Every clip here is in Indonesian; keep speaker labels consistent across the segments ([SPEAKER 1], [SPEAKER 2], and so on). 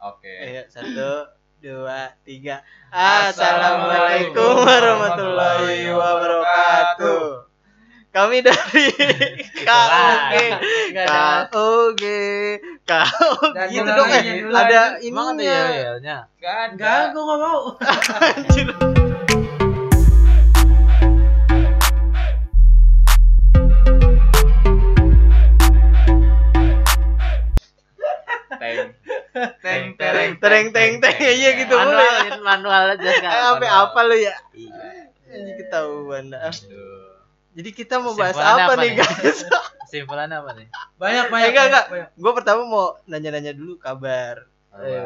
[SPEAKER 1] Oke.
[SPEAKER 2] Ayo, satu, dua, tiga. Assalamualaikum warahmatullahi wabarakatuh. Kami dari KOG, KOG.
[SPEAKER 3] Dan
[SPEAKER 2] Gitu dong, eh. Ada
[SPEAKER 4] Emang ada
[SPEAKER 2] ininya.
[SPEAKER 4] yel-yelnya?
[SPEAKER 1] Enggak ada.
[SPEAKER 3] Enggak, gua enggak mau.
[SPEAKER 1] Teng,
[SPEAKER 2] tereng, tereng, teng, teng. Iya gitu
[SPEAKER 4] manual,
[SPEAKER 2] ya.
[SPEAKER 4] manual aja sekarang.
[SPEAKER 2] Sampai apa lu ya?
[SPEAKER 4] Iya.
[SPEAKER 2] Ini ketahuan dah.
[SPEAKER 1] Aduh.
[SPEAKER 2] Jadi kita mau bahas apa
[SPEAKER 4] apa
[SPEAKER 2] nih guys?
[SPEAKER 4] Kesimpulannya apa nih?
[SPEAKER 3] Banyak
[SPEAKER 2] Eh,
[SPEAKER 3] banyak.
[SPEAKER 2] enggak, enggak.
[SPEAKER 3] banyak.
[SPEAKER 2] Gue pertama mau nanya-nanya dulu kabar.
[SPEAKER 4] Eh,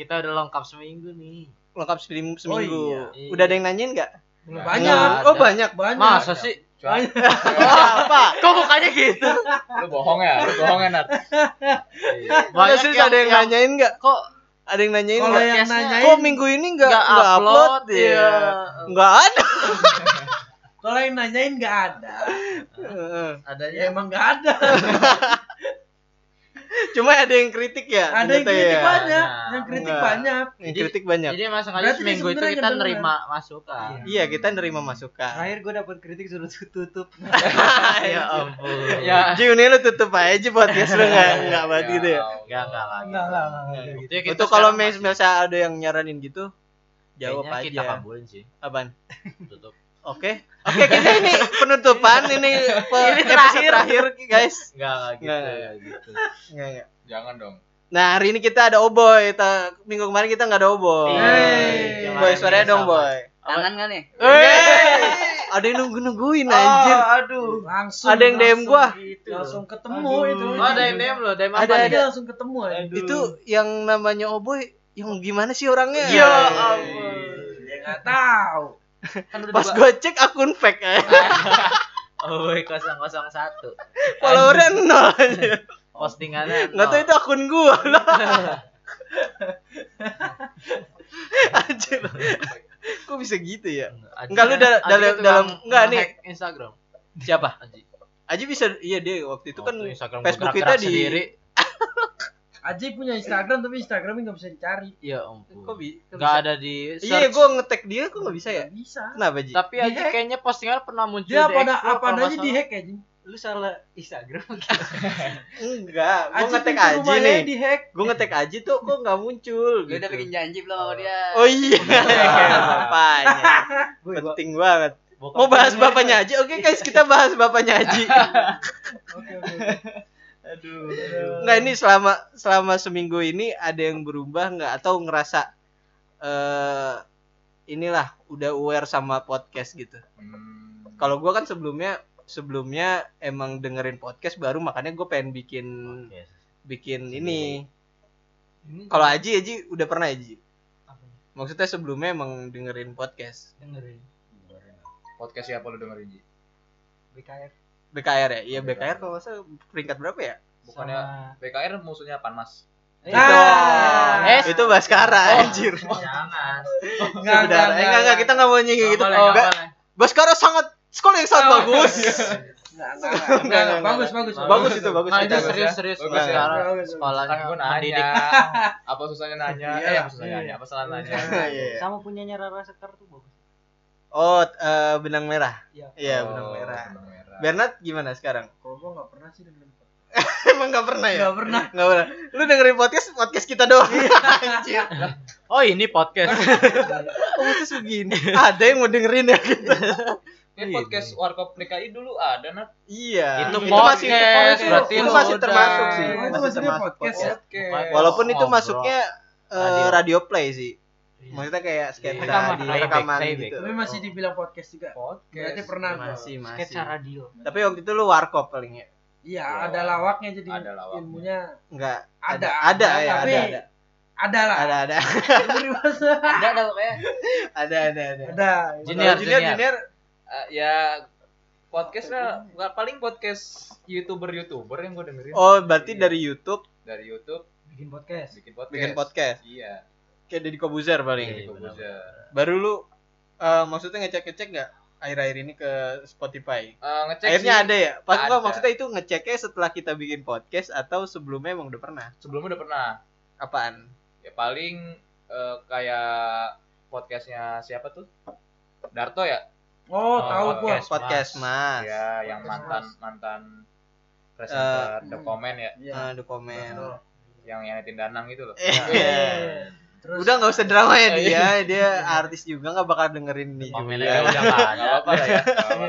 [SPEAKER 4] kita udah lengkap seminggu nih.
[SPEAKER 2] Lengkap seminggu. seminggu.
[SPEAKER 4] iya.
[SPEAKER 2] Udah ada yang nanyain nggak?
[SPEAKER 3] Banyak.
[SPEAKER 4] Nggak
[SPEAKER 2] Oh banyak.
[SPEAKER 3] Banyak.
[SPEAKER 4] Masa sih?
[SPEAKER 1] Cuma,
[SPEAKER 2] apa?
[SPEAKER 4] Kok mukanya gitu?
[SPEAKER 1] lu bohong ya? Lu bohong ya, Nat?
[SPEAKER 2] Banyak serius ada yang nanyain nggak?
[SPEAKER 4] Kok
[SPEAKER 2] Ada yang nanyain
[SPEAKER 3] Kalau yang nanyain
[SPEAKER 2] Kok minggu ini nggak
[SPEAKER 4] nggak
[SPEAKER 2] nggak upload?
[SPEAKER 4] upload?
[SPEAKER 2] Iya.
[SPEAKER 4] Iya.
[SPEAKER 2] Nggak ada.
[SPEAKER 3] kalau yang nanyain enggak ada.
[SPEAKER 2] Heeh.
[SPEAKER 4] adanya
[SPEAKER 3] Ya emang enggak ada.
[SPEAKER 2] Cuma ada yang kritik ya.
[SPEAKER 3] ada yang kritik
[SPEAKER 2] ya.
[SPEAKER 3] banyak.
[SPEAKER 4] Nah,
[SPEAKER 3] Yang kritik
[SPEAKER 2] enggak.
[SPEAKER 3] banyak.
[SPEAKER 2] Yang
[SPEAKER 4] Jadi-
[SPEAKER 2] kritik banyak.
[SPEAKER 4] Jadi masuk aja
[SPEAKER 3] Berarti
[SPEAKER 4] seminggu itu kita
[SPEAKER 3] ngedenger.
[SPEAKER 4] nerima masukan.
[SPEAKER 2] Iya kita nerima masukan.
[SPEAKER 5] Terakhir gue dapat kritik suruh tutup.
[SPEAKER 4] ya ampun.
[SPEAKER 1] Ya.
[SPEAKER 2] Ji ini lu tutup aja podcast lu nggak nggak banget gitu ya.
[SPEAKER 4] Enggak enggak lagi.
[SPEAKER 3] Enggak, enggak, enggak, enggak.
[SPEAKER 4] Itu ya
[SPEAKER 2] kalau misalnya ada yang nyaranin gitu, jawab
[SPEAKER 4] kayaknya kita
[SPEAKER 2] aja.
[SPEAKER 4] kabulin sih.
[SPEAKER 2] Apaan?
[SPEAKER 4] Tutup.
[SPEAKER 2] Oke. Oke, kita ini penutupan ini pe-
[SPEAKER 4] Ini terakhir.
[SPEAKER 2] terakhir guys.
[SPEAKER 4] Enggak enggak gitu.
[SPEAKER 2] Nggak, nggak.
[SPEAKER 4] nggak gitu.
[SPEAKER 2] Nggak, nggak.
[SPEAKER 1] Jangan dong.
[SPEAKER 2] Nah, hari ini kita ada Oboy. Ta- minggu kemarin kita nggak ada Oboy.
[SPEAKER 3] Hey.
[SPEAKER 2] Boy, suaranya dong, Boy.
[SPEAKER 5] Tangan kan nih?
[SPEAKER 2] Ada yang nunggu-nungguin anjir.
[SPEAKER 3] aduh. Langsung.
[SPEAKER 2] Ada yang DM gua.
[SPEAKER 3] Langsung, langsung ketemu
[SPEAKER 2] Aduh.
[SPEAKER 3] itu.
[SPEAKER 4] Oh, ada yang DM lo, DM apa
[SPEAKER 2] Ada?
[SPEAKER 3] Dia langsung ketemu aja.
[SPEAKER 2] Itu yang namanya Oboy yang gimana sih orangnya?
[SPEAKER 4] Ya ampun.
[SPEAKER 3] Dia enggak tahu.
[SPEAKER 4] Kan udah
[SPEAKER 2] Pas gue cek akun fake aja.
[SPEAKER 4] Oh, boy 001.
[SPEAKER 2] Followernya nol aja.
[SPEAKER 4] Postingannya
[SPEAKER 2] Nggak tahu itu akun gua lah. Anjir. Kok bisa gitu ya? Enggak, lu
[SPEAKER 4] kan-
[SPEAKER 2] da- dalam-
[SPEAKER 4] kan
[SPEAKER 2] dalam- enggak, nih.
[SPEAKER 4] Instagram.
[SPEAKER 2] Siapa?
[SPEAKER 4] Aji.
[SPEAKER 2] Aji bisa iya dia waktu itu kan
[SPEAKER 4] Waktu Instagram gua
[SPEAKER 2] Facebook kita di
[SPEAKER 4] sendiri.
[SPEAKER 3] Aji punya Instagram tapi Instagramnya nggak bisa dicari.
[SPEAKER 4] Ya ampun.
[SPEAKER 2] Kok bi- bisa?
[SPEAKER 4] ada di
[SPEAKER 2] Iya, gua ngetek dia kok nggak bisa ya?
[SPEAKER 3] Nggak bisa.
[SPEAKER 2] Kenapa, Ji?
[SPEAKER 4] Tapi Aji kayaknya postingan pernah muncul
[SPEAKER 3] Dia
[SPEAKER 4] di
[SPEAKER 3] apa ada
[SPEAKER 4] Explore
[SPEAKER 3] apa aja di hack ya, Jing?
[SPEAKER 5] Lu salah Instagram.
[SPEAKER 2] Enggak,
[SPEAKER 3] Aji
[SPEAKER 2] ngetek Aji nih.
[SPEAKER 3] di hack.
[SPEAKER 2] Gua ngetek Aji tuh kok nggak muncul
[SPEAKER 5] Gue
[SPEAKER 2] gitu.
[SPEAKER 5] udah bikin janji belum sama dia.
[SPEAKER 2] Oh iya, bapaknya.
[SPEAKER 5] Gue
[SPEAKER 2] Penting banget.
[SPEAKER 4] Bokap
[SPEAKER 2] Mau bahas
[SPEAKER 4] gue
[SPEAKER 2] bapaknya Aji? Oke guys, kita bahas bapaknya Aji.
[SPEAKER 3] Oke, oke.
[SPEAKER 4] Aduh.
[SPEAKER 2] Nggak ini selama selama seminggu ini ada yang berubah nggak atau ngerasa eh inilah udah aware sama podcast gitu.
[SPEAKER 1] Hmm.
[SPEAKER 2] Kalau gua kan sebelumnya sebelumnya emang dengerin podcast baru makanya gue pengen bikin
[SPEAKER 4] Oke.
[SPEAKER 2] bikin ini.
[SPEAKER 5] Ini
[SPEAKER 2] Kalau Aji Aji udah pernah Aji.
[SPEAKER 5] Apa?
[SPEAKER 2] Maksudnya sebelumnya emang dengerin podcast
[SPEAKER 5] dengerin
[SPEAKER 1] Podcast siapa lu dengerin, Ji?
[SPEAKER 5] BKR
[SPEAKER 2] BKR ya? Iya BKR kalau salah peringkat berapa ya?
[SPEAKER 1] Bukannya
[SPEAKER 5] sama
[SPEAKER 1] BKR musuhnya Panmas.
[SPEAKER 5] Eh,
[SPEAKER 3] Ah.
[SPEAKER 4] Eh,
[SPEAKER 2] Itu Baskara anjir.
[SPEAKER 4] Jangan.
[SPEAKER 3] Enggak,
[SPEAKER 2] eh, enggak, enggak, kita nggak mau nyinggung gitu.
[SPEAKER 4] Boleh,
[SPEAKER 2] Oh. Baskara sangat sekolah yang sangat
[SPEAKER 3] Oh.
[SPEAKER 2] bagus.
[SPEAKER 3] Enggak, enggak, enggak,
[SPEAKER 2] Enggak,
[SPEAKER 3] enggak,
[SPEAKER 2] enggak,
[SPEAKER 3] bagus,
[SPEAKER 2] enggak.
[SPEAKER 3] bagus,
[SPEAKER 2] Bagus itu, bagus.
[SPEAKER 4] Nah,
[SPEAKER 2] itu.
[SPEAKER 4] itu
[SPEAKER 1] bagus
[SPEAKER 4] serius
[SPEAKER 1] ya.
[SPEAKER 4] serius
[SPEAKER 1] Bagus ya.
[SPEAKER 4] sekarang
[SPEAKER 3] Bagus.
[SPEAKER 4] sekolahnya
[SPEAKER 1] Kan gue
[SPEAKER 4] mendidik.
[SPEAKER 1] Apa susahnya nanya?
[SPEAKER 3] Iya.
[SPEAKER 1] Eh, apa susahnya nanya? Apa salah nanya?
[SPEAKER 2] Iya.
[SPEAKER 5] sama punyanya Rara Sekar tuh bagus
[SPEAKER 2] Oh, eh, benang merah.
[SPEAKER 5] Iya.
[SPEAKER 2] Iya,
[SPEAKER 1] Oh,
[SPEAKER 2] benang merah. Bernard gimana sekarang?
[SPEAKER 3] Kalau gua enggak pernah sih dengerin podcast.
[SPEAKER 2] Emang nggak pernah ya?
[SPEAKER 3] Nggak pernah.
[SPEAKER 2] Nggak pernah. Lu dengerin podcast podcast kita doang. Anjir.
[SPEAKER 4] Oh, ini podcast.
[SPEAKER 2] Oh, podcast begini. Ada yang mau dengerin ya kita?
[SPEAKER 1] Kayak podcast Warkop PKI dulu ada, Nat.
[SPEAKER 2] Iya.
[SPEAKER 4] Itu
[SPEAKER 2] masih
[SPEAKER 4] podcast,
[SPEAKER 2] itu,
[SPEAKER 4] berarti
[SPEAKER 2] itu masih termasuk sih.
[SPEAKER 3] Oh, itu
[SPEAKER 2] Masih termasuk
[SPEAKER 3] podcast
[SPEAKER 2] podcast.
[SPEAKER 3] ya?
[SPEAKER 1] Oke.
[SPEAKER 2] Walaupun itu masuknya eh,
[SPEAKER 4] Radio.
[SPEAKER 2] radio play sih. Maksudnya kayak sketsa
[SPEAKER 4] Rekaman,
[SPEAKER 2] di rekaman
[SPEAKER 4] playback.
[SPEAKER 2] gitu.
[SPEAKER 3] Tapi masih dibilang podcast juga.
[SPEAKER 1] Podcast.
[SPEAKER 3] Berarti pernah.
[SPEAKER 2] Masih, masih.
[SPEAKER 5] sketsa radio
[SPEAKER 2] Tapi waktu itu lu warkop paling ya?
[SPEAKER 3] Iya,
[SPEAKER 1] Ya,
[SPEAKER 3] ada lawaknya jadi
[SPEAKER 1] ada lawaknya.
[SPEAKER 3] ilmunya
[SPEAKER 2] Enggak.
[SPEAKER 3] Ada,
[SPEAKER 2] Ada,
[SPEAKER 3] ada,
[SPEAKER 2] ya, ada,
[SPEAKER 3] tapi-
[SPEAKER 2] ada.
[SPEAKER 3] ada lah.
[SPEAKER 2] Ada, ada.
[SPEAKER 5] Ada ada pokoknya
[SPEAKER 2] Ada, ada, ada.
[SPEAKER 3] Ada.
[SPEAKER 4] Junior,
[SPEAKER 2] junior,
[SPEAKER 4] junior.
[SPEAKER 1] Eh, ya podcast lah nggak paling podcast youtuber youtuber yang gue dengerin
[SPEAKER 2] Oh, berarti
[SPEAKER 1] Iya.
[SPEAKER 2] dari YouTube
[SPEAKER 1] dari YouTube
[SPEAKER 5] bikin podcast
[SPEAKER 1] bikin podcast
[SPEAKER 2] bikin podcast.
[SPEAKER 1] iya
[SPEAKER 2] Kayak Deddy Kobuzer paling.
[SPEAKER 1] Deddy
[SPEAKER 4] Iya,
[SPEAKER 1] Kobuzer.
[SPEAKER 2] Baru lu eh, maksudnya ngecek-ngecek nggak akhir-akhir ini ke Spotify?
[SPEAKER 1] Eh, ngecek
[SPEAKER 2] Akhirnya
[SPEAKER 1] sih,
[SPEAKER 2] ada ya? Pas gua
[SPEAKER 1] Ada.
[SPEAKER 2] maksudnya itu ngeceknya setelah kita bikin podcast atau sebelumnya emang udah pernah?
[SPEAKER 1] sebelumnya udah pernah
[SPEAKER 2] Apaan?
[SPEAKER 1] Ya paling eh, kayak podcastnya siapa tuh? Darto ya?
[SPEAKER 3] Oh, tahu gua.
[SPEAKER 4] podcast.
[SPEAKER 2] podcast mas
[SPEAKER 1] Ya, yang mantan mantan presenter The Comment ya,
[SPEAKER 3] Iya.
[SPEAKER 2] Eh, the comment
[SPEAKER 3] Betul.
[SPEAKER 1] yang Yanetin Danang itu loh.
[SPEAKER 2] Eh,
[SPEAKER 3] Terus
[SPEAKER 2] udah nggak usah drama ya dia dia artis juga nggak bakal dengerin juga.
[SPEAKER 4] aja udah nggak ada.
[SPEAKER 1] lah ya.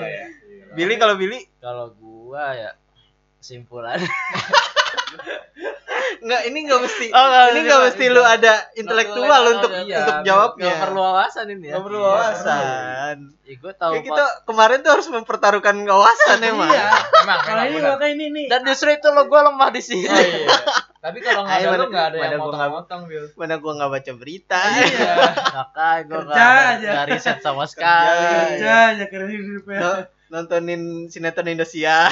[SPEAKER 1] ya.
[SPEAKER 2] Billy kalau Billy
[SPEAKER 4] Kalau gua ya simpulan.
[SPEAKER 2] nggak ini nggak mesti
[SPEAKER 4] Oh, nggak,
[SPEAKER 2] ini nggak mesti lu ada intelektual untuk
[SPEAKER 4] Iya,
[SPEAKER 2] untuk jawabnya
[SPEAKER 4] Nggak perlu wawasan ini ya.
[SPEAKER 2] perlu
[SPEAKER 4] Iya.
[SPEAKER 2] wawasan
[SPEAKER 4] Ya, gua tahu
[SPEAKER 2] kayak kita kemarin tuh harus mempertaruhkan wawasan emang
[SPEAKER 3] Iya.
[SPEAKER 1] Memang,
[SPEAKER 3] Kalau ini makanya ini nih.
[SPEAKER 4] Dan justru itu lo gua lemah di sini.
[SPEAKER 1] Oh, iya. Tapi kalau nggak ada lu
[SPEAKER 2] mana-
[SPEAKER 1] nggak ada yang
[SPEAKER 2] gua nggak-
[SPEAKER 1] motong-motong, Bil.
[SPEAKER 2] mana gua nggak baca berita
[SPEAKER 3] Iya.
[SPEAKER 4] Makanya gua nggak
[SPEAKER 3] Kerja
[SPEAKER 4] riset sama sekali.
[SPEAKER 3] Kerja aja keren hidupnya.
[SPEAKER 2] No- nontonin sinetron Indosiar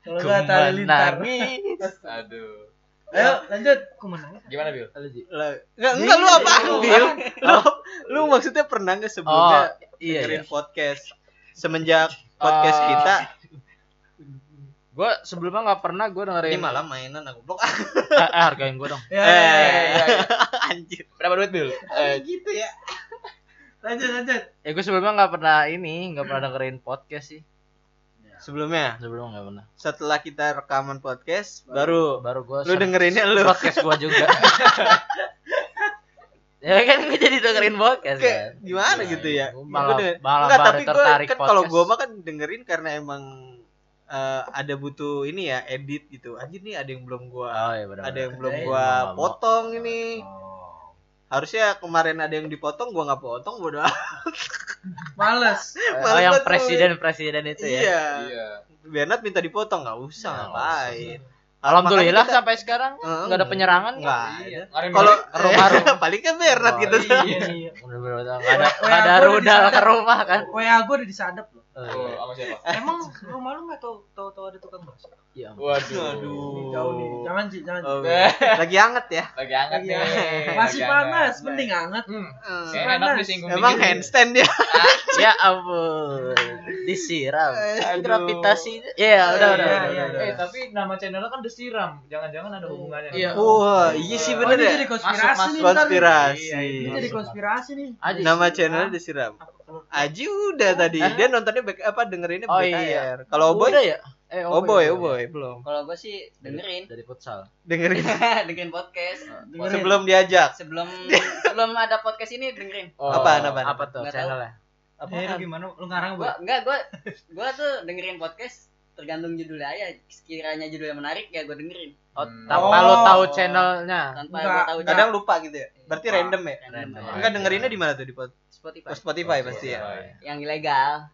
[SPEAKER 3] Kalau nggak tali lintar.
[SPEAKER 1] Aduh.
[SPEAKER 3] Ayo lanjut.
[SPEAKER 5] Aku menang.
[SPEAKER 1] Gimana, Bil?
[SPEAKER 4] Halo, Ji.
[SPEAKER 2] Lah, nggak enggak lu apaan Bil lu lu maksudnya pernah nggak sebelumnya
[SPEAKER 4] Oh, iya,
[SPEAKER 2] dengerin
[SPEAKER 4] iya.
[SPEAKER 2] podcast semenjak podcast
[SPEAKER 1] Ah.
[SPEAKER 2] kita
[SPEAKER 4] Gua sebelumnya nggak pernah gua dengerin.
[SPEAKER 2] ini malah mainan aku blok
[SPEAKER 4] Eh, eh, hargain gua dong.
[SPEAKER 3] Ya,
[SPEAKER 2] eh
[SPEAKER 3] ya, ya, ya.
[SPEAKER 2] anjir
[SPEAKER 1] Berapa duit, Bil?
[SPEAKER 2] eh gitu ya
[SPEAKER 3] Lanjut lanjut.
[SPEAKER 4] Ya gua sebelumnya nggak pernah ini, nggak pernah dengerin podcast sih.
[SPEAKER 2] sebelumnya
[SPEAKER 4] Sebelumnya nggak pernah.
[SPEAKER 2] setelah kita rekaman podcast baru
[SPEAKER 4] Baru gua
[SPEAKER 2] lu dengerinnya lu
[SPEAKER 4] podcast gua juga. ya kan gue jadi dengerin podcast
[SPEAKER 2] kayak
[SPEAKER 4] kan.
[SPEAKER 2] gimana
[SPEAKER 4] Iya,
[SPEAKER 2] gitu
[SPEAKER 4] iya.
[SPEAKER 2] ya
[SPEAKER 4] Malah,
[SPEAKER 2] denger-
[SPEAKER 4] malah
[SPEAKER 2] enggak tapi gue
[SPEAKER 4] tertarik
[SPEAKER 2] kan kalau gue mah kan dengerin karena emang eh, ada butuh ini ya edit gitu anjir nih ada yang belum gua
[SPEAKER 4] Oh iya benar.
[SPEAKER 2] ada yang belum gua
[SPEAKER 4] mau.
[SPEAKER 2] potong ini
[SPEAKER 3] Oh.
[SPEAKER 2] harusnya kemarin ada yang dipotong gua nggak potong bodoh
[SPEAKER 3] Males.
[SPEAKER 4] Oh
[SPEAKER 2] Males
[SPEAKER 4] yang
[SPEAKER 2] banget lu.
[SPEAKER 4] presiden-presiden itu ya.
[SPEAKER 2] iya
[SPEAKER 1] Iya.
[SPEAKER 2] Bernard minta dipotong nggak usah
[SPEAKER 4] Nggak
[SPEAKER 2] ngapain
[SPEAKER 4] Alhamdulillah
[SPEAKER 2] Makanya kita-
[SPEAKER 4] sampai sekarang
[SPEAKER 2] Eh,
[SPEAKER 4] nggak ada penyerangan
[SPEAKER 2] nggak
[SPEAKER 4] kan?
[SPEAKER 1] Kemarin
[SPEAKER 2] kalau
[SPEAKER 1] balik,
[SPEAKER 4] rumah-rumah.
[SPEAKER 2] paling kan Bernard
[SPEAKER 4] Oh,
[SPEAKER 2] gitu
[SPEAKER 3] Iya.
[SPEAKER 4] Bener-bener nggak ada nggak ada rudal ke rumah kan.
[SPEAKER 3] WA gue udah disadap loh.
[SPEAKER 4] Oh,
[SPEAKER 1] Oh, sama siapa?
[SPEAKER 5] Emang rumah lu nggak tahu tahu tahu ada tukang bakso?
[SPEAKER 4] Iya.
[SPEAKER 1] Waduh.
[SPEAKER 2] Aduh.
[SPEAKER 3] Nih, jauh nih. Jangan sih, jangan.
[SPEAKER 2] Oh,
[SPEAKER 1] Eh.
[SPEAKER 2] lagi hangat ya
[SPEAKER 1] Lagi hangat
[SPEAKER 3] Iya.
[SPEAKER 1] nih.
[SPEAKER 3] Masih
[SPEAKER 1] lagi
[SPEAKER 3] panas,
[SPEAKER 1] hangat.
[SPEAKER 3] mending hangat.
[SPEAKER 1] Hmm. Kayak enak
[SPEAKER 3] panas.
[SPEAKER 1] disinggung
[SPEAKER 2] emang
[SPEAKER 1] dikit.
[SPEAKER 2] handstand dia
[SPEAKER 4] ya ampun. Disiram.
[SPEAKER 2] Aduh.
[SPEAKER 4] Gravitasi. Iya, udah udah.
[SPEAKER 3] Iya,
[SPEAKER 4] udah,
[SPEAKER 3] iya,
[SPEAKER 4] udah.
[SPEAKER 1] Eh, tapi nama channelnya kan desiram. Jangan-jangan ada hubungannya. nih.
[SPEAKER 4] Iya.
[SPEAKER 2] wah iya sih
[SPEAKER 3] Oh,
[SPEAKER 2] bener
[SPEAKER 3] ini
[SPEAKER 2] ya
[SPEAKER 3] jadi konspirasi
[SPEAKER 1] Masuk,
[SPEAKER 3] nih.
[SPEAKER 1] masuk.
[SPEAKER 3] ntar nih.
[SPEAKER 2] konspirasi
[SPEAKER 1] Iya,
[SPEAKER 3] Ini jadi konspirasi nih.
[SPEAKER 2] Nama channelnya disiram Aji udah tadi dia nontonnya back apa dengerinnya
[SPEAKER 4] Oh,
[SPEAKER 2] BKR
[SPEAKER 4] iya.
[SPEAKER 2] kalau Boy
[SPEAKER 4] Udah ya? Eh,
[SPEAKER 2] oh boy oh boy belum
[SPEAKER 6] Kalau gue sih dengerin,
[SPEAKER 4] Dari futsal.
[SPEAKER 2] dengerin
[SPEAKER 6] dengerin podcast.
[SPEAKER 3] Dengerin.
[SPEAKER 2] sebelum diajak
[SPEAKER 6] Sebelum sebelum ada podcast ini dengerin.
[SPEAKER 1] Oh.
[SPEAKER 2] Apaan, apaan?
[SPEAKER 4] Apa tuh channelnya?
[SPEAKER 5] Apa? Eh, lu gimana? Lu ngarang
[SPEAKER 6] Gua
[SPEAKER 5] gua?
[SPEAKER 6] enggak gua gua tuh dengerin podcast tergantung judulnya aja. Sekiranya judulnya menarik ya gua dengerin.
[SPEAKER 4] Oh, tanpa
[SPEAKER 3] Oh.
[SPEAKER 4] lu tahu channelnya.
[SPEAKER 6] Tanpa
[SPEAKER 3] Enggak.
[SPEAKER 6] gua tahu
[SPEAKER 2] kadang lupa gitu ya berarti
[SPEAKER 6] Lupa.
[SPEAKER 2] random ya
[SPEAKER 6] Random.
[SPEAKER 2] enggak dengerinnya di mana tuh di pod-
[SPEAKER 6] Spotify.
[SPEAKER 2] oh, Spotify pasti ya
[SPEAKER 6] Yang ilegal.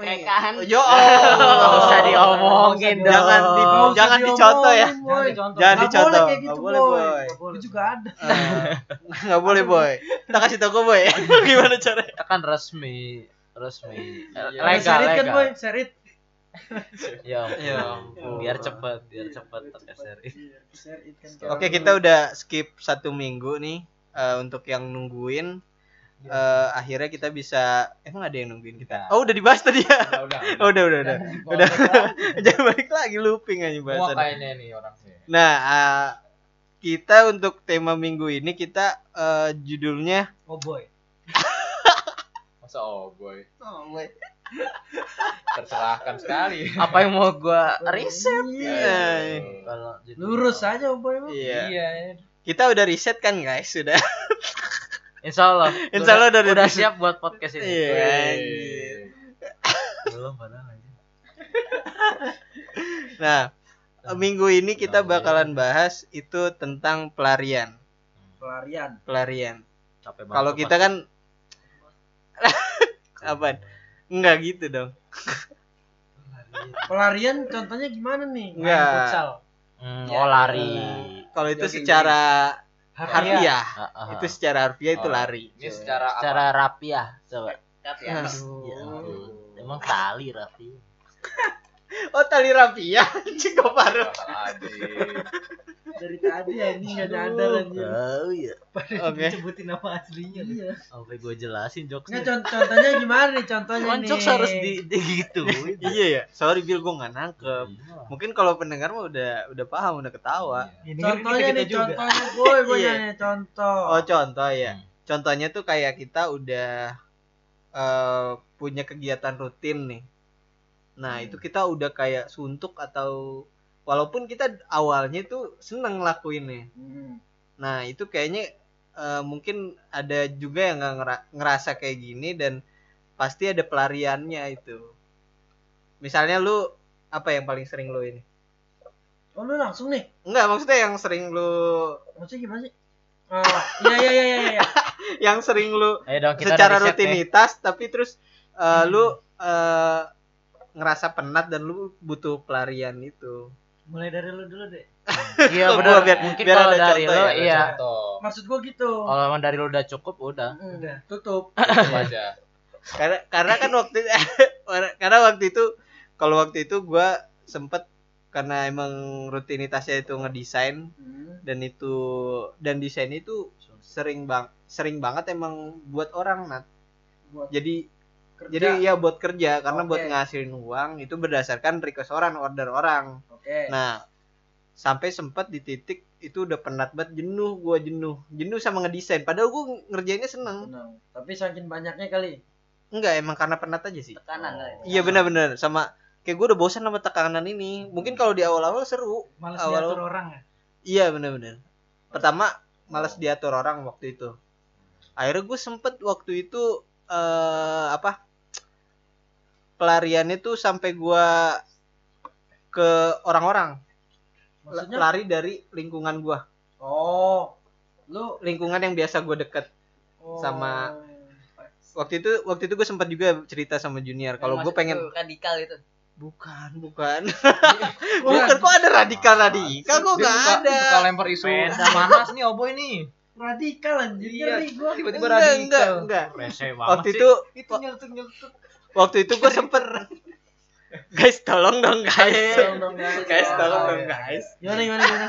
[SPEAKER 6] Rekahan.
[SPEAKER 2] Oh, yo
[SPEAKER 4] Nggak usah
[SPEAKER 2] oh.
[SPEAKER 4] diomongin dong.
[SPEAKER 2] jangan di,
[SPEAKER 3] usah
[SPEAKER 2] jangan dicontoh ya
[SPEAKER 3] Boy.
[SPEAKER 5] Jangan dicontoh.
[SPEAKER 2] jangan
[SPEAKER 3] Nggak
[SPEAKER 2] dicontoh
[SPEAKER 3] boleh kayak gitu,
[SPEAKER 2] boleh
[SPEAKER 3] Boy.
[SPEAKER 2] boy
[SPEAKER 3] Gue juga ada.
[SPEAKER 2] Eh, nggak boleh boy kita kasih tau gue boy gimana caranya
[SPEAKER 4] Ya kan resmi, resmi. Eh,
[SPEAKER 1] Iya.
[SPEAKER 4] Legal,
[SPEAKER 3] serit kan,
[SPEAKER 4] legal.
[SPEAKER 3] Boy? Serit.
[SPEAKER 4] Ya,
[SPEAKER 2] Ya
[SPEAKER 4] ampun. biar cepet, biar cepet pakai seri.
[SPEAKER 3] Serit kan.
[SPEAKER 2] Oke kita udah skip satu minggu nih eh, untuk yang nungguin eh, akhirnya kita bisa emang ada yang nungguin kita oh udah dibahas tadi ya
[SPEAKER 1] Udah, udah.
[SPEAKER 2] oh, udah udah udah udah jangan balik lagi looping aja bahasan
[SPEAKER 1] kayaknya nih orangnya.
[SPEAKER 2] nah eh, kita untuk tema minggu ini kita eh, judulnya
[SPEAKER 5] Oh boy.
[SPEAKER 1] Masa oh boy.
[SPEAKER 2] oh, boy.
[SPEAKER 1] Tercerahkan sekali.
[SPEAKER 4] Apa yang mau gua riset?
[SPEAKER 2] Iya.
[SPEAKER 4] Kalau jadi-
[SPEAKER 3] Lurus aja, Boy.
[SPEAKER 2] iya
[SPEAKER 1] Iya.
[SPEAKER 2] kita udah riset kan guys sudah
[SPEAKER 4] Insya Allah.
[SPEAKER 2] Insya Allah
[SPEAKER 4] udah,
[SPEAKER 2] udah
[SPEAKER 4] udah siap buat podcast ini.
[SPEAKER 2] iya
[SPEAKER 1] Wih.
[SPEAKER 2] anjir.
[SPEAKER 4] Belum padahal aja.
[SPEAKER 2] nah minggu ini kita bakalan bahas itu tentang pelarian
[SPEAKER 3] Pelarian.
[SPEAKER 2] pelarian
[SPEAKER 4] Capek banget.
[SPEAKER 2] Kalau kita kan apa? Enggak gitu dong.
[SPEAKER 3] Pelarian contohnya gimana nih?
[SPEAKER 2] Enggak.
[SPEAKER 4] Hmm,
[SPEAKER 6] Ya,
[SPEAKER 4] oh lari.
[SPEAKER 2] Kalau itu
[SPEAKER 6] Jogging,
[SPEAKER 2] secara
[SPEAKER 5] Harfiah.
[SPEAKER 2] harfiah,
[SPEAKER 4] Ah, ah,
[SPEAKER 2] itu secara harfiah itu
[SPEAKER 1] Oh.
[SPEAKER 2] lari.
[SPEAKER 1] Ini secara apa?
[SPEAKER 4] secara rapiah coba.
[SPEAKER 6] Ya,
[SPEAKER 4] emang tali rapi.
[SPEAKER 2] Oh tali rapia anjing kok baru
[SPEAKER 3] Dari tadi anjing enggak nyadar anjing.
[SPEAKER 2] tahu ya oke
[SPEAKER 5] Sebutin nama aslinya.
[SPEAKER 3] Iya.
[SPEAKER 4] Sampai gue jelasin
[SPEAKER 3] Nggak,
[SPEAKER 4] jokesnya.
[SPEAKER 3] con- contohnya gimana nih contohnya
[SPEAKER 4] Kan
[SPEAKER 3] nih?
[SPEAKER 4] jokes harus di, di gitu.
[SPEAKER 2] iya ya sorry Bil gue nggak nangkep mungkin kalau pendengar mah udah udah paham udah ketawa
[SPEAKER 5] Ini
[SPEAKER 3] Contohnya nih,
[SPEAKER 5] juga.
[SPEAKER 3] contohnya gue, gue
[SPEAKER 2] Iya.
[SPEAKER 3] nanya contoh.
[SPEAKER 2] oh contoh ya
[SPEAKER 4] Hmm.
[SPEAKER 2] contohnya tuh kayak kita udah eh, punya kegiatan rutin nih nah itu kita udah kayak suntuk atau walaupun kita awalnya tuh seneng ngelakuinnya
[SPEAKER 3] Hmm.
[SPEAKER 2] Nah, itu kayaknya eh, mungkin ada juga yang nggak ngera- ngerasa kayak gini dan pasti ada pelariannya itu. Misalnya lu apa yang paling sering lu ini?
[SPEAKER 3] Oh lu langsung nih?
[SPEAKER 2] Enggak, maksudnya yang sering lu
[SPEAKER 3] Maksudnya gimana sih? Oh, iya iya iya iya. iya.
[SPEAKER 2] yang sering lu
[SPEAKER 4] Ayo dong kita
[SPEAKER 2] secara
[SPEAKER 4] set nih.
[SPEAKER 2] rutinitas tapi terus eh, lu eh, ngerasa penat dan lu butuh pelarian itu.
[SPEAKER 5] Mulai dari lu dulu deh.
[SPEAKER 4] Iya
[SPEAKER 2] Gua
[SPEAKER 4] benar.
[SPEAKER 2] biar-
[SPEAKER 4] Mungkin
[SPEAKER 2] biar
[SPEAKER 4] kalau
[SPEAKER 2] ada
[SPEAKER 4] dari
[SPEAKER 2] contoh
[SPEAKER 4] lo
[SPEAKER 2] ya,
[SPEAKER 4] iya.
[SPEAKER 1] Contoh.
[SPEAKER 3] Maksud gue gitu.
[SPEAKER 4] Kalau emang dari lo udah cukup udah.
[SPEAKER 5] Udah.
[SPEAKER 3] Tutup.
[SPEAKER 1] Itu aja.
[SPEAKER 2] karena karena kan waktu karena waktu itu kalau waktu itu gua sempet karena emang rutinitasnya itu ngedesain
[SPEAKER 3] Hmm.
[SPEAKER 2] dan itu dan desain itu sering bang sering banget emang buat orang nat
[SPEAKER 3] Buat
[SPEAKER 2] jadi
[SPEAKER 3] kerja.
[SPEAKER 2] jadi ya buat kerja karena buat
[SPEAKER 3] Oke.
[SPEAKER 2] ngasilin uang itu berdasarkan request orang order orang
[SPEAKER 3] Oke.
[SPEAKER 2] nah sampai sempat di titik itu udah penat banget jenuh gua jenuh jenuh sama ngedesain padahal gua ngerjainnya seneng
[SPEAKER 3] Tenang. Tapi saking banyaknya kali.
[SPEAKER 2] enggak emang karena penat aja sih
[SPEAKER 6] tekanan itu.
[SPEAKER 2] Iya benar-benar sama kayak gue udah bosan sama tekanan ini. Mungkin kalau di awal-awal seru.
[SPEAKER 5] Males
[SPEAKER 2] Awal-
[SPEAKER 5] diatur orang ya.
[SPEAKER 2] Iya benar-benar. Pertama malas diatur orang waktu itu. Akhirnya gue sempet waktu itu eh apa? Pelariannya tuh sampai gua ke orang-orang.
[SPEAKER 3] Maksudnya?
[SPEAKER 2] Lari dari lingkungan gua.
[SPEAKER 3] Oh. Lu
[SPEAKER 2] Lingkungan yang biasa gue deket.
[SPEAKER 3] oh.
[SPEAKER 2] Sama- Waktu itu waktu itu gue sempat juga cerita sama junior kalau gue
[SPEAKER 6] Maksud
[SPEAKER 2] pengen
[SPEAKER 6] radikal itu.
[SPEAKER 2] bukan bukan
[SPEAKER 3] Bukan.
[SPEAKER 2] bukan kok ada radikal radikal kok nggak ada
[SPEAKER 1] suka lempar isu panas nih oboy nih.
[SPEAKER 3] radikal anjir.
[SPEAKER 1] Iya,
[SPEAKER 3] gua.
[SPEAKER 1] Tiba-tiba radikal.
[SPEAKER 2] enggak enggak
[SPEAKER 4] Rese
[SPEAKER 2] waktu itu
[SPEAKER 5] Itu nyeletuk nyeletuk.
[SPEAKER 2] Waktu itu gue sempet guys tolong dong guys
[SPEAKER 3] Tolong dong, guys.
[SPEAKER 2] guys tolong
[SPEAKER 3] Oh,
[SPEAKER 2] dong guys
[SPEAKER 3] Gimana gimana gimana?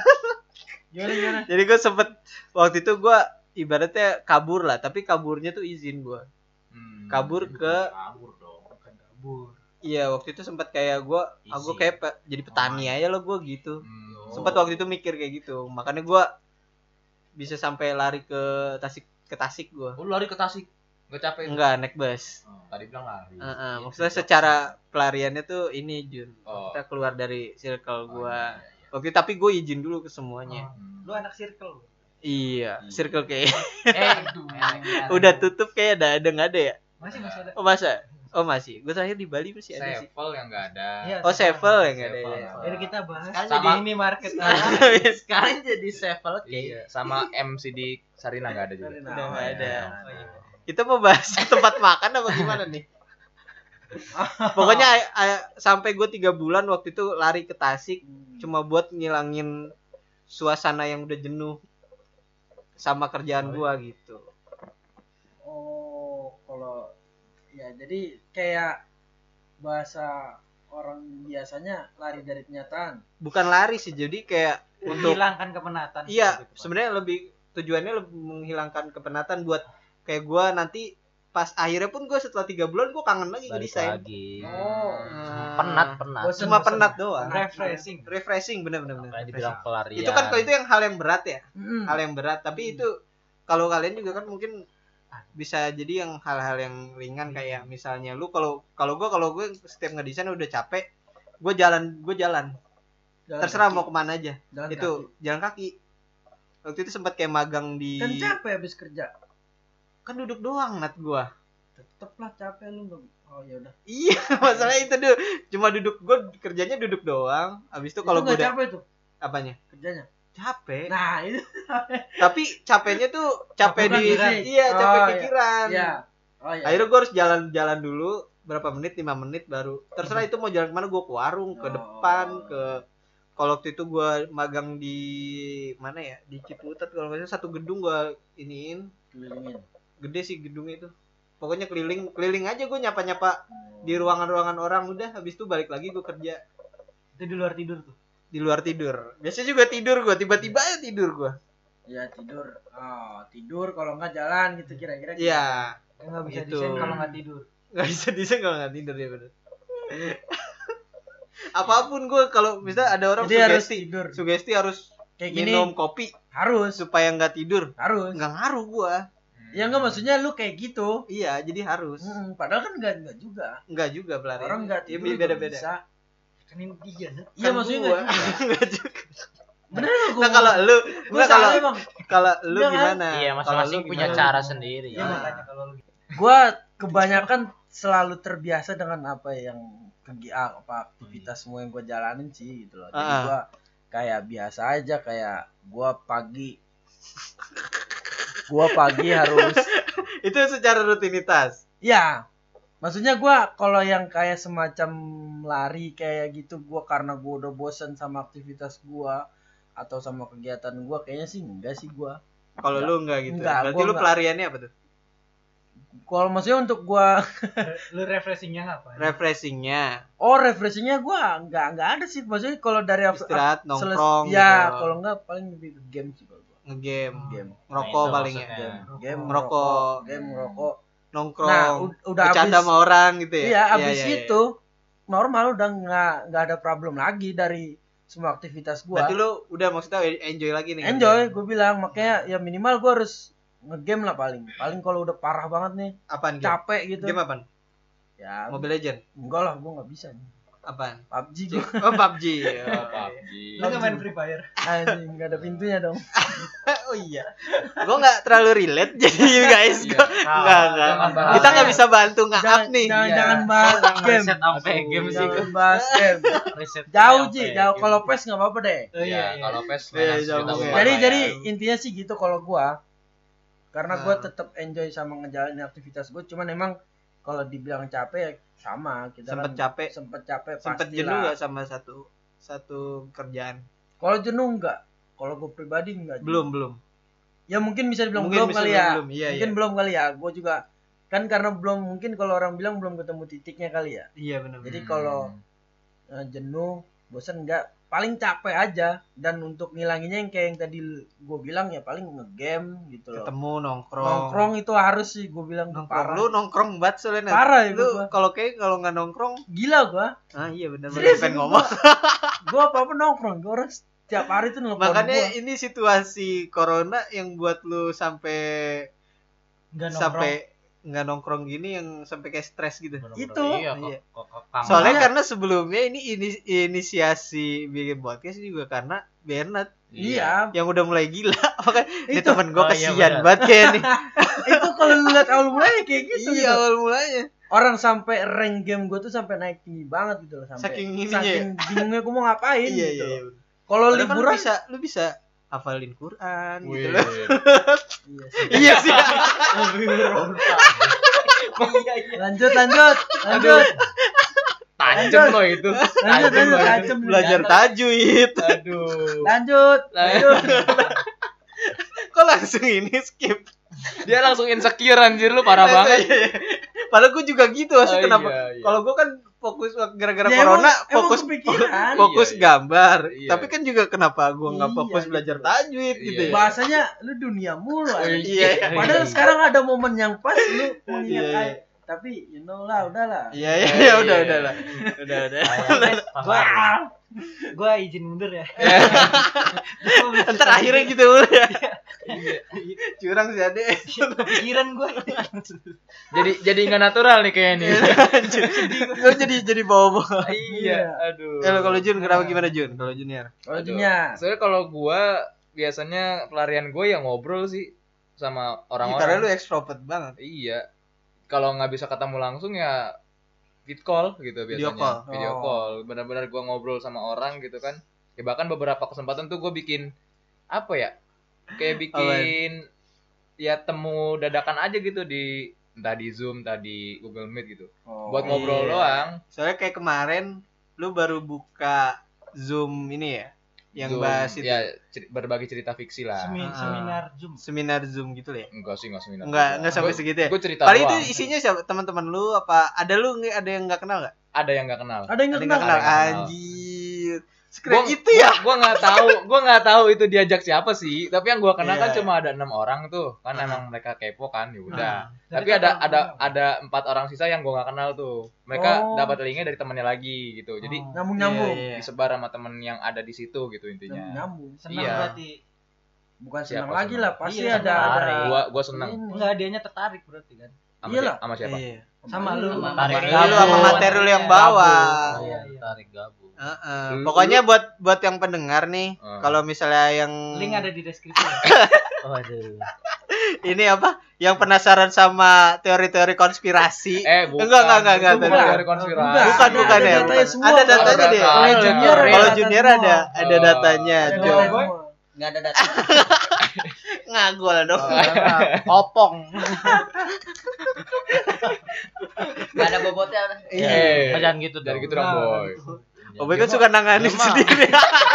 [SPEAKER 3] Gimana gimana?
[SPEAKER 2] jadi gue sempet waktu itu gue ibaratnya kabur lah tapi kaburnya tuh izin gue
[SPEAKER 1] Hmm.
[SPEAKER 2] kabur ke
[SPEAKER 5] Kabur dong, bukan kabur.
[SPEAKER 2] iya waktu itu sempet kayak gue aku
[SPEAKER 4] Izin.
[SPEAKER 2] kayak pe- jadi petani aja lo gue gitu
[SPEAKER 1] Hmm.
[SPEAKER 2] sempet waktu itu mikir kayak gitu makanya gue bisa sampai lari ke Tasik ke Tasik gue
[SPEAKER 1] Oh, lari ke Tasik. Gak capek.
[SPEAKER 2] enggak naik bus
[SPEAKER 1] Tadi bilang lari.
[SPEAKER 2] Heeh, maksudnya secara pelariannya tuh ini Jun
[SPEAKER 1] Oh.
[SPEAKER 2] kita keluar dari circle
[SPEAKER 1] Oh,
[SPEAKER 2] gua
[SPEAKER 1] iya, iya.
[SPEAKER 2] waktu itu tapi gue izin dulu ke semuanya
[SPEAKER 1] Hmm.
[SPEAKER 5] Lu anak circle.
[SPEAKER 2] iya circle kayak
[SPEAKER 5] Eh,
[SPEAKER 2] udah tutup kayak ada ada nggak ada ya
[SPEAKER 5] Masih masih ada.
[SPEAKER 2] oh masa oh masih gue terakhir di Bali masih ada sih
[SPEAKER 1] Sevel yang gak ada.
[SPEAKER 5] Iya,
[SPEAKER 2] oh Sevel yang nggak ada ya
[SPEAKER 5] Jadi kita bahas
[SPEAKER 4] Sekarang
[SPEAKER 1] Sama-
[SPEAKER 5] jadi ini market.
[SPEAKER 4] Sekarang jadi sevel
[SPEAKER 1] Iya, sama MC di Sarina gak ada juga.
[SPEAKER 3] Sarina.
[SPEAKER 2] udah nggak ada
[SPEAKER 5] Oh, iya.
[SPEAKER 2] Kita mau bahas tempat makan apa gimana nih pokoknya a- a- sampai gue tiga bulan waktu itu lari ke Tasik cuma buat ngilangin suasana yang udah jenuh sama kerjaan gua gitu
[SPEAKER 3] Oh, kalau ya jadi kayak bahasa orang biasanya lari dari kenyataan.
[SPEAKER 2] bukan lari sih jadi kayak untuk
[SPEAKER 5] Menghilangkan kepenatan.
[SPEAKER 2] iya
[SPEAKER 5] Gitu,
[SPEAKER 2] sebenarnya lebih tujuannya lebih menghilangkan kepenatan buat kayak gua nanti pas akhirnya pun gua setelah tiga bulan gua kangen lagi ngedesain
[SPEAKER 4] lagi.
[SPEAKER 3] Oh.
[SPEAKER 2] Hmm.
[SPEAKER 4] Penat penat.
[SPEAKER 3] Bosen,
[SPEAKER 2] cuma
[SPEAKER 3] bosen.
[SPEAKER 2] penat doang
[SPEAKER 5] refreshing.
[SPEAKER 2] refreshing bener-bener bener.
[SPEAKER 4] Kayak dibilang pelarian.
[SPEAKER 2] itu kan kalau itu yang hal yang berat ya
[SPEAKER 3] Mm.
[SPEAKER 2] hal yang berat tapi itu kalau kalian juga kan mungkin bisa jadi yang hal-hal yang ringan kayak misalnya lu kalau kalau gua kalau gue setiap ngedesain udah capek gue jalan gue jalan
[SPEAKER 3] Jalan
[SPEAKER 2] terserah
[SPEAKER 3] kaki.
[SPEAKER 2] mau ke mana aja
[SPEAKER 3] Jalan
[SPEAKER 2] itu jalan kaki waktu itu sempat kayak magang di
[SPEAKER 3] kaki. kan capek habis kerja.
[SPEAKER 2] Kan duduk doang nat gua
[SPEAKER 3] Tetep lah capek lu belum. Oh ya udah.
[SPEAKER 2] iya masalah itu dulu cuma duduk gua kerjanya duduk doang habis itu kalau gua udah
[SPEAKER 3] capek tuh
[SPEAKER 2] apanya
[SPEAKER 3] kerjanya.
[SPEAKER 2] capek
[SPEAKER 3] Nah, itu
[SPEAKER 2] tapi capeknya tuh capek di
[SPEAKER 3] pikiran.
[SPEAKER 2] iya capek
[SPEAKER 3] Oh, iya.
[SPEAKER 2] pikiran
[SPEAKER 3] Iya. Oh ya.
[SPEAKER 2] akhirnya gua harus jalan-jalan dulu berapa menit lima menit baru terserah itu mau jalan ke mana gua ke warung ke
[SPEAKER 3] Oh.
[SPEAKER 2] depan ke kalau waktu itu gua magang di mana ya di Ciputat kalau nggak salah satu gedung gua iniin
[SPEAKER 3] kelilingin.
[SPEAKER 2] Gede sih gedung itu. Pokoknya keliling keliling aja gue nyapa nyapa di ruangan-ruangan orang. Udah habis itu balik lagi gue kerja.
[SPEAKER 5] Itu di luar tidur tuh.
[SPEAKER 2] di luar tidur. Biasanya juga tidur gue tiba-tiba aja tidur gue
[SPEAKER 3] ya tidur. Oh, tidur kalau nggak jalan gitu kira-kira gitu.
[SPEAKER 2] iya.
[SPEAKER 5] Ya nggak bisa
[SPEAKER 2] Gitu.
[SPEAKER 5] desain kalau nggak tidur.
[SPEAKER 2] nggak bisa desain kalau nggak tidur ya bener. Apa pun gue kalau misalnya ada orang
[SPEAKER 3] jadi harus
[SPEAKER 2] sugesti
[SPEAKER 3] tidur.
[SPEAKER 2] sugesti harus
[SPEAKER 3] kayak gini.
[SPEAKER 2] minum kopi
[SPEAKER 3] harus.
[SPEAKER 2] supaya nggak tidur.
[SPEAKER 3] Harus.
[SPEAKER 2] Nggak ngaruh gue
[SPEAKER 3] ya nggak maksudnya lu kayak gitu.
[SPEAKER 2] Iya jadi harus.
[SPEAKER 3] Hmm, padahal kan nggak nggak juga.
[SPEAKER 2] Nggak juga pelari
[SPEAKER 3] orang nggak
[SPEAKER 2] ya,
[SPEAKER 3] tidur juga
[SPEAKER 2] beda beda
[SPEAKER 3] bisa.
[SPEAKER 5] Kan ini dia.
[SPEAKER 3] Iya maksudnya nggak juga.
[SPEAKER 2] Nggak juga.
[SPEAKER 3] Bener lu
[SPEAKER 2] nah kalau lu
[SPEAKER 3] gue
[SPEAKER 2] kalau
[SPEAKER 3] salah emang.
[SPEAKER 2] kalau lu
[SPEAKER 3] Enggak kan?
[SPEAKER 2] gimana?
[SPEAKER 4] Iya,
[SPEAKER 2] Kalau
[SPEAKER 4] masing-masing
[SPEAKER 2] lu
[SPEAKER 4] punya
[SPEAKER 2] gimana?
[SPEAKER 4] cara sendiri.
[SPEAKER 5] Iya
[SPEAKER 4] ya.
[SPEAKER 5] makanya kalau lu
[SPEAKER 3] gue kebanyakan selalu terbiasa dengan apa yang kegi apa aktivitas semua yang gue jalanin sih gitu loh. Jadi
[SPEAKER 2] Ah.
[SPEAKER 3] gue kayak biasa aja kayak gue pagi gue pagi harus
[SPEAKER 2] itu secara rutinitas?
[SPEAKER 3] Ya maksudnya gue kalau yang kayak semacam lari kayak gitu gue karena gue udah bosen sama aktivitas gue atau sama kegiatan gue kayaknya sih enggak sih gue
[SPEAKER 2] kalau lu nggak gitu
[SPEAKER 3] Enggak,
[SPEAKER 2] berarti
[SPEAKER 3] gua
[SPEAKER 2] lu
[SPEAKER 3] enggak.
[SPEAKER 2] pelariannya apa tuh?
[SPEAKER 3] Kalau maksudnya untuk gue
[SPEAKER 5] lu refreshingnya apa?
[SPEAKER 2] refreshingnya.
[SPEAKER 3] Oh refreshingnya gue nggak nggak ada sih. Maksudnya kalau dari
[SPEAKER 2] istirahat nongkrong
[SPEAKER 3] ya
[SPEAKER 2] gitu.
[SPEAKER 3] kalau enggak paling lebih ke game sih. gua
[SPEAKER 2] ngegame.
[SPEAKER 3] Game
[SPEAKER 2] ngerokok paling ya.
[SPEAKER 3] game. Game
[SPEAKER 2] Ngerokok.
[SPEAKER 3] ngerokok. Game ngerokok.
[SPEAKER 2] Nongkrong.
[SPEAKER 3] Nah udah
[SPEAKER 2] bercanda sama orang gitu ya?
[SPEAKER 3] Iya habis
[SPEAKER 2] iya, iya.
[SPEAKER 3] itu normal udah nggak nggak ada problem lagi dari semua aktivitas gua.
[SPEAKER 2] Berarti lu udah maksudnya enjoy lagi nih
[SPEAKER 3] enjoy gue bilang makanya ya minimal gua harus ngegame lah paling. Paling kalau udah parah banget nih
[SPEAKER 2] apaan game?
[SPEAKER 3] capek gitu.
[SPEAKER 2] Game apaan?
[SPEAKER 3] Ya
[SPEAKER 2] Mobile Legend?
[SPEAKER 3] enggak lah gua nggak bisa
[SPEAKER 2] apaan?
[SPEAKER 3] PUBG gua
[SPEAKER 2] oh PUBG
[SPEAKER 1] Oh, PUBG.
[SPEAKER 5] Lu nggak main Free Fire?
[SPEAKER 3] anjing nggak ada pintunya dong.
[SPEAKER 2] Oh iya. Gua nggak terlalu relate jadi guys.
[SPEAKER 1] Iya.
[SPEAKER 2] gua nggak nggak.
[SPEAKER 4] jangan bahas.
[SPEAKER 2] kita nggak bisa bantu nge-up
[SPEAKER 3] jangan
[SPEAKER 2] nih.
[SPEAKER 3] jangan,
[SPEAKER 4] Iya.
[SPEAKER 3] jangan bahas
[SPEAKER 4] Orang
[SPEAKER 3] game.
[SPEAKER 4] riset sampai game sih.
[SPEAKER 3] jangan bahas game.
[SPEAKER 4] Riset
[SPEAKER 3] jauh
[SPEAKER 4] sampai
[SPEAKER 3] sih jauh. kalau pes nggak apa-apa deh.
[SPEAKER 5] Oh,
[SPEAKER 1] Iya, kalau PES
[SPEAKER 2] Iya,
[SPEAKER 3] jadi
[SPEAKER 1] ya.
[SPEAKER 3] jadi intinya sih gitu kalau gua. Karena gua
[SPEAKER 2] Nah.
[SPEAKER 3] tetap enjoy sama ngejalanin aktivitas gua. Cuman emang kalau dibilang capek sama. Kita
[SPEAKER 2] sempet
[SPEAKER 3] kan
[SPEAKER 2] capek.
[SPEAKER 3] sempet capek
[SPEAKER 2] sempet
[SPEAKER 3] pastilah.
[SPEAKER 2] jenuh gak sama satu satu kerjaan?
[SPEAKER 3] Kalau jenuh enggak kalau gua pribadi enggak jenuh.
[SPEAKER 2] belum belum.
[SPEAKER 3] Ya mungkin bisa dibilang
[SPEAKER 2] Mungkin
[SPEAKER 3] belum
[SPEAKER 2] bisa
[SPEAKER 3] kali ya.
[SPEAKER 2] belum, iya,
[SPEAKER 3] mungkin
[SPEAKER 2] iya.
[SPEAKER 3] belum kali ya. Gua juga kan karena belum mungkin kalau orang bilang belum ketemu titiknya kali ya.
[SPEAKER 2] Iya benar
[SPEAKER 3] jadi
[SPEAKER 1] Hmm.
[SPEAKER 3] kalau eh, jenuh bosan enggak paling capek aja. Dan untuk ngilanginnya yang kayak yang tadi gue bilang ya paling ngegame gitu loh.
[SPEAKER 2] Ketemu nongkrong.
[SPEAKER 3] Nongkrong itu harus sih gue bilang.
[SPEAKER 2] Nongkrong.
[SPEAKER 3] Parah.
[SPEAKER 2] Lu nongkrong banget soalnya.
[SPEAKER 3] Parah ya
[SPEAKER 2] lu kalau kayak kalau nggak nongkrong.
[SPEAKER 3] Gila gua.
[SPEAKER 2] Ah iya benar benar
[SPEAKER 3] serius
[SPEAKER 2] pengen ngomong.
[SPEAKER 3] gua, gua apa apa nongkrong. Gua orang setiap hari tuh nelfon
[SPEAKER 2] makanya
[SPEAKER 3] gua.
[SPEAKER 2] ini situasi corona yang buat lu sampai
[SPEAKER 5] Nggak nongkrong.
[SPEAKER 2] sampai nggak nongkrong gini yang sampai kayak stres gitu.
[SPEAKER 4] Bener-bener.
[SPEAKER 3] Itu.
[SPEAKER 4] Iya, kok,
[SPEAKER 2] Iya.
[SPEAKER 4] kok,
[SPEAKER 2] soalnya karena sebelumnya ini, ini inisiasi bikin podcast juga karena Bernard.
[SPEAKER 3] Iya.
[SPEAKER 2] Yang udah mulai gila. Makanya ini
[SPEAKER 3] Itu.
[SPEAKER 2] temen gue
[SPEAKER 4] Oh, iya,
[SPEAKER 2] kesian banget kayak nih.
[SPEAKER 3] Itu kalau lihat awal mulanya kayak gitu
[SPEAKER 2] iya
[SPEAKER 3] gitu.
[SPEAKER 2] awal mulanya.
[SPEAKER 3] Orang sampai rank game gua tuh sampai naik tinggi banget gitu loh sampai
[SPEAKER 2] Saking
[SPEAKER 3] saking bingungnya gua mau ngapain
[SPEAKER 2] iya
[SPEAKER 3] gitu
[SPEAKER 2] iya iya.
[SPEAKER 3] Kalau
[SPEAKER 2] Padahal kan lu
[SPEAKER 3] liburan
[SPEAKER 2] bisa lu bisa hafalin Quran
[SPEAKER 1] Wih.
[SPEAKER 2] gitu loh
[SPEAKER 3] iya sih.
[SPEAKER 2] iya sih
[SPEAKER 3] lanjut lanjut lanjut
[SPEAKER 1] Tajem loh itu.
[SPEAKER 3] lanjut lanjut tajam
[SPEAKER 2] belajar tajwid
[SPEAKER 1] Aduh.
[SPEAKER 3] lanjut lanjut
[SPEAKER 2] kok langsung ini skip
[SPEAKER 1] Dia langsung insecure anjir lu parah banget.
[SPEAKER 2] Iya, iya. padahal gue juga gitu
[SPEAKER 1] Oh,
[SPEAKER 2] sih kenapa
[SPEAKER 1] iya, iya.
[SPEAKER 2] kalau gue kan fokus gara-gara
[SPEAKER 3] Ya,
[SPEAKER 2] corona
[SPEAKER 3] emang- emang
[SPEAKER 2] fokus
[SPEAKER 3] kepikiran.
[SPEAKER 2] fokus
[SPEAKER 1] Iya, iya.
[SPEAKER 2] gambar
[SPEAKER 1] Iya.
[SPEAKER 2] tapi kan juga kenapa gue nggak
[SPEAKER 3] Iya,
[SPEAKER 2] fokus
[SPEAKER 3] gitu.
[SPEAKER 2] belajar tajwid
[SPEAKER 1] Iya.
[SPEAKER 2] gitu ya
[SPEAKER 3] bahasanya lu dunia mulu anjing.
[SPEAKER 2] iya
[SPEAKER 3] padahal sekarang ada momen yang pas lu mengingat
[SPEAKER 2] Iya,
[SPEAKER 3] kayak tapi you know lah udahlah.
[SPEAKER 2] Iya iya iya udah udah lah. Udah udah.
[SPEAKER 5] Gua, gua izin mundur ya.
[SPEAKER 2] ntar akhirnya gitu. Ya curang sih ade.
[SPEAKER 5] Kepikiran gua.
[SPEAKER 1] Jadi jadi nggak natural nih kayaknya nih.
[SPEAKER 2] gue jadi jadi bawa bawa
[SPEAKER 1] iya, aduh.
[SPEAKER 2] kalau kalau Jun kenapa gimana Jun? Kalau Junior?
[SPEAKER 3] Kalau dunia
[SPEAKER 1] Soalnya kalau gua biasanya pelarian gue yang ngobrol sih sama
[SPEAKER 2] Iya, karena lu
[SPEAKER 1] orang-orang.
[SPEAKER 2] extrovert banget.
[SPEAKER 1] Iya. Kalau nggak bisa ketemu langsung ya vid call gitu biasanya.
[SPEAKER 2] Video call.
[SPEAKER 1] Video
[SPEAKER 3] Oh.
[SPEAKER 1] call. Benar-benar gua ngobrol sama orang gitu kan. Ya bahkan beberapa kesempatan tuh gue bikin apa ya? Kayak bikin ya temu dadakan aja gitu di entah di Zoom, entah di Google Meet gitu.
[SPEAKER 3] Oh,
[SPEAKER 1] Buat ngobrol
[SPEAKER 2] iya.
[SPEAKER 1] doang.
[SPEAKER 2] soalnya kayak kemarin lu baru buka Zoom ini ya yang
[SPEAKER 1] Zoom,
[SPEAKER 2] bahas itu.
[SPEAKER 1] ya ceri- berbagi cerita fiksi lah
[SPEAKER 5] Semi-
[SPEAKER 2] Ah.
[SPEAKER 5] seminar Zoom.
[SPEAKER 2] Seminar Zoom gitu ya.
[SPEAKER 1] enggak sih enggak seminar
[SPEAKER 2] Enggak, enggak sampai
[SPEAKER 1] Gua-
[SPEAKER 2] segitu ya.
[SPEAKER 1] gua cerita
[SPEAKER 2] Paling itu isinya siapa? Teman-teman lu apa ada lu nggak ada yang nggak kenal nggak?
[SPEAKER 1] ada yang nggak kenal
[SPEAKER 3] Ada yang
[SPEAKER 2] Ada
[SPEAKER 3] nggak
[SPEAKER 2] yang nggak kenal.
[SPEAKER 1] Ada yang nggak kenal.
[SPEAKER 2] Anjir. Sekeren
[SPEAKER 1] Gua-
[SPEAKER 2] itu ya.
[SPEAKER 1] gua nggak tahu gua nggak tahu itu diajak siapa sih tapi yang gua kenal kan
[SPEAKER 2] Iya.
[SPEAKER 1] cuma ada enam orang tuh kan
[SPEAKER 2] Ah.
[SPEAKER 1] emang mereka kepo kan ya udah
[SPEAKER 5] Dari
[SPEAKER 1] tapi ada ada ada empat orang sisa yang gua nggak kenal tuh mereka
[SPEAKER 3] Oh.
[SPEAKER 1] dapat linknya dari temannya lagi gitu jadi
[SPEAKER 5] Oh.
[SPEAKER 3] Nyambung nyambung.
[SPEAKER 2] Iya, iya.
[SPEAKER 1] disebar sama temen yang ada di situ gitu intinya
[SPEAKER 3] nyambung.
[SPEAKER 5] Senang
[SPEAKER 1] Iya.
[SPEAKER 5] berarti.
[SPEAKER 3] Bukan
[SPEAKER 1] Siapa
[SPEAKER 3] senang lagi
[SPEAKER 1] senang?
[SPEAKER 3] lah, pasti
[SPEAKER 5] Iya,
[SPEAKER 3] ada
[SPEAKER 5] senang.
[SPEAKER 3] ada.
[SPEAKER 1] gua gua seneng
[SPEAKER 3] Ini.
[SPEAKER 5] Enggak, dianya tertarik berarti kan.
[SPEAKER 1] Sama,
[SPEAKER 3] Iyalah.
[SPEAKER 1] si- sama siapa
[SPEAKER 2] Iya.
[SPEAKER 5] Sama lu.
[SPEAKER 6] Sama
[SPEAKER 5] Tarik
[SPEAKER 6] materi
[SPEAKER 2] Lu sama materi lu yang bawa.
[SPEAKER 5] Iya, iya.
[SPEAKER 4] tarik gabung
[SPEAKER 2] Heeh.
[SPEAKER 1] Lu-
[SPEAKER 2] Pokoknya buat buat yang pendengar nih,
[SPEAKER 1] Ah.
[SPEAKER 2] kalau misalnya yang
[SPEAKER 5] Link ada di deskripsi.
[SPEAKER 4] waduh
[SPEAKER 2] ini apa? Yang penasaran sama teori-teori konspirasi?
[SPEAKER 1] eh bukan
[SPEAKER 2] Enggak, enggak, enggak, enggak,
[SPEAKER 1] bukan
[SPEAKER 3] bukan.
[SPEAKER 1] dari konspirasi
[SPEAKER 3] Bukan,
[SPEAKER 2] Bukan, ya,
[SPEAKER 3] datanya.
[SPEAKER 2] Ada datanya deh.
[SPEAKER 3] Kalau junior ada
[SPEAKER 2] Kalau junior ada, ada datanya.
[SPEAKER 3] Ada
[SPEAKER 2] Jun.
[SPEAKER 3] data
[SPEAKER 5] Boy.
[SPEAKER 3] semua.
[SPEAKER 6] Enggak ada data.
[SPEAKER 2] Ngagol dong.
[SPEAKER 4] kopong
[SPEAKER 6] Enggak ada bobotnya.
[SPEAKER 1] Eh,
[SPEAKER 4] Oh, jangan gitu
[SPEAKER 1] dari gitu dong boy
[SPEAKER 2] Oh, Boy kan suka nanganin
[SPEAKER 4] Emang.
[SPEAKER 2] sendiri.